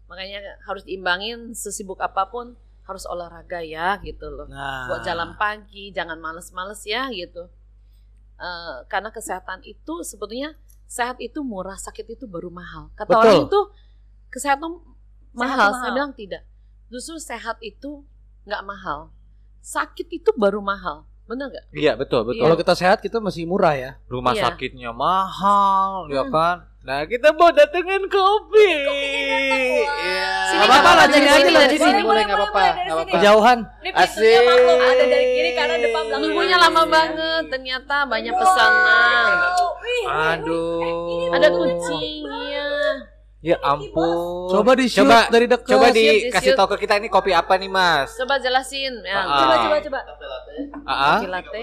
makanya harus diimbangin sesibuk apa pun harus olahraga ya gitu loh Nah. buat jalan pagi jangan males-males ya gitu Eh, karena kesehatan itu sebetulnya sehat itu murah sakit itu baru mahal kata Betul. orang itu kesehatan mahal. tuh saya mahal. bilang tidak justru sehat itu nggak mahal sakit itu baru mahal bener nggak Iya betul betul. Kalau kita sehat kita masih murah ya. Rumah Iya. sakitnya mahal, ya Hmm. kan? Nah kita mau datengin kopi. Iya. Nggak apa-apa lah, sini aja lah, sini. boleh nggak apa-apa. Kejauhan. Ini pintunya Asik. ada dari kiri kanan depan belakang. nunggunya lama banget ternyata banyak pesanan Aduh. ada kucingnya Ya ampun. Coba di shoot Coba dari dekat. coba dikasih tahu ke kita ini kopi apa nih Mas? coba jelasin ya Ah. Coba coba coba. Ah, ah. kopi latte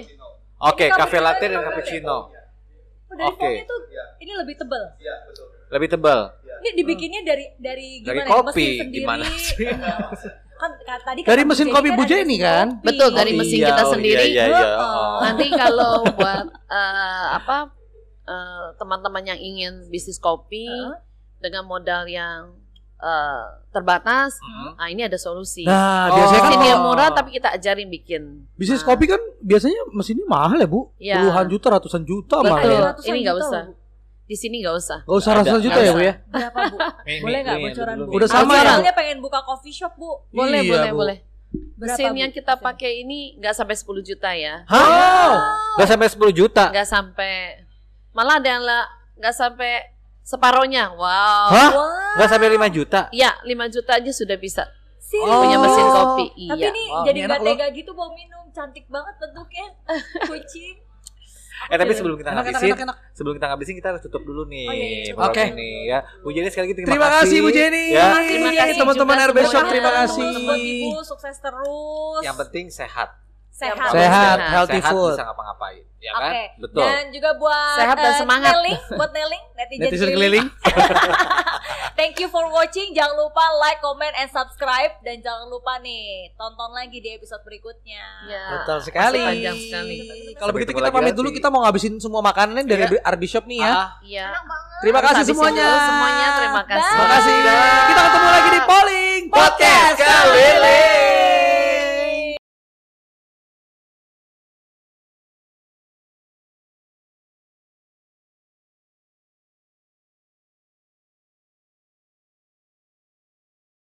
Oke, cappuccino, latte dan cappuccino. Oh, dari Oke. foamnya tuh ini lebih tebal. Lebih tebal. Ini dibikinnya dari dari Dari gimana ya? kopi, Mesin sendiri. gimana sih? kan ka- tadi Dari mesin Bu kopi Jenny Bu Jenny kan? kopi. Betul, dari mesin Iya, kita oh, sendiri. Iya, iya, iya. Heeh. Oh. nanti kalau buat eh, apa eh, teman-teman yang ingin bisnis kopi Heeh. Dengan modal yang eh, terbatas Mm. nah ini ada solusi Nah, Oh. biasanya kan mesin yang murah tapi kita ajarin bikin bisnis Nah, kopi kan biasanya mesinnya mahal ya Bu. Iya. Puluhan juta, ratusan juta Betul. mahal ya. Ratusan Ini nggak juta usah. di sini nggak usah Gak usah ratusan juta nggak ya Bu ya. Berapa, Bu? Boleh nggak ini, bocoran, Bu? Udah sama ya? Soalnya pengen buka coffee shop, Bu. boleh Iya, boleh Bu. boleh Berapa, mesin yang kita Mesin. pakai ini nggak sampai 10 juta ya Hah? Gak sampai 10 juta. nggak sampai malah ada yang lah nggak sampai separohnya wow Hah? Wah, Gak sampai 5 juta. ya 5 juta aja sudah bisa serius. punya mesin kopi Tapi iya ini jadi ini nggak enak loh. tega gitu mau minum, cantik banget bentuknya. Kucing. Eh tapi sebelum kita Enak, ngabisin, enak, enak. sebelum kita ngabisin kita harus tutup dulu nih Oh, iya, iya, program Oke. ini ya. Bu Jenny sekali lagi terima, Terima kasih Bu Jenny. Ya. Terima kasih teman-teman RB Shop terima kasih. Buat ibu sukses terus. Yang penting sehat. Sehat. Sehat, Sehat. healthy sehat food. bisa ngapa-ngapain, ya Oke. kan? Betul. Dan juga buat Sehat dan eh, semangat. Neling, buat Neling, netizen, Netizen keliling. keliling. Thank you for watching. Jangan lupa like, comment, and subscribe. Dan jangan lupa nih, tonton lagi di episode berikutnya. ya Betul sekali. masih panjang sekali Kalau begitu kita pamit dulu. Kita mau ngabisin semua makanan dari Iya. RB Shop nih ya. Ah, iya Terima kasih semuanya. semuanya terima kasih Terima kasih. Kita ketemu lagi di Polling podcast keliling.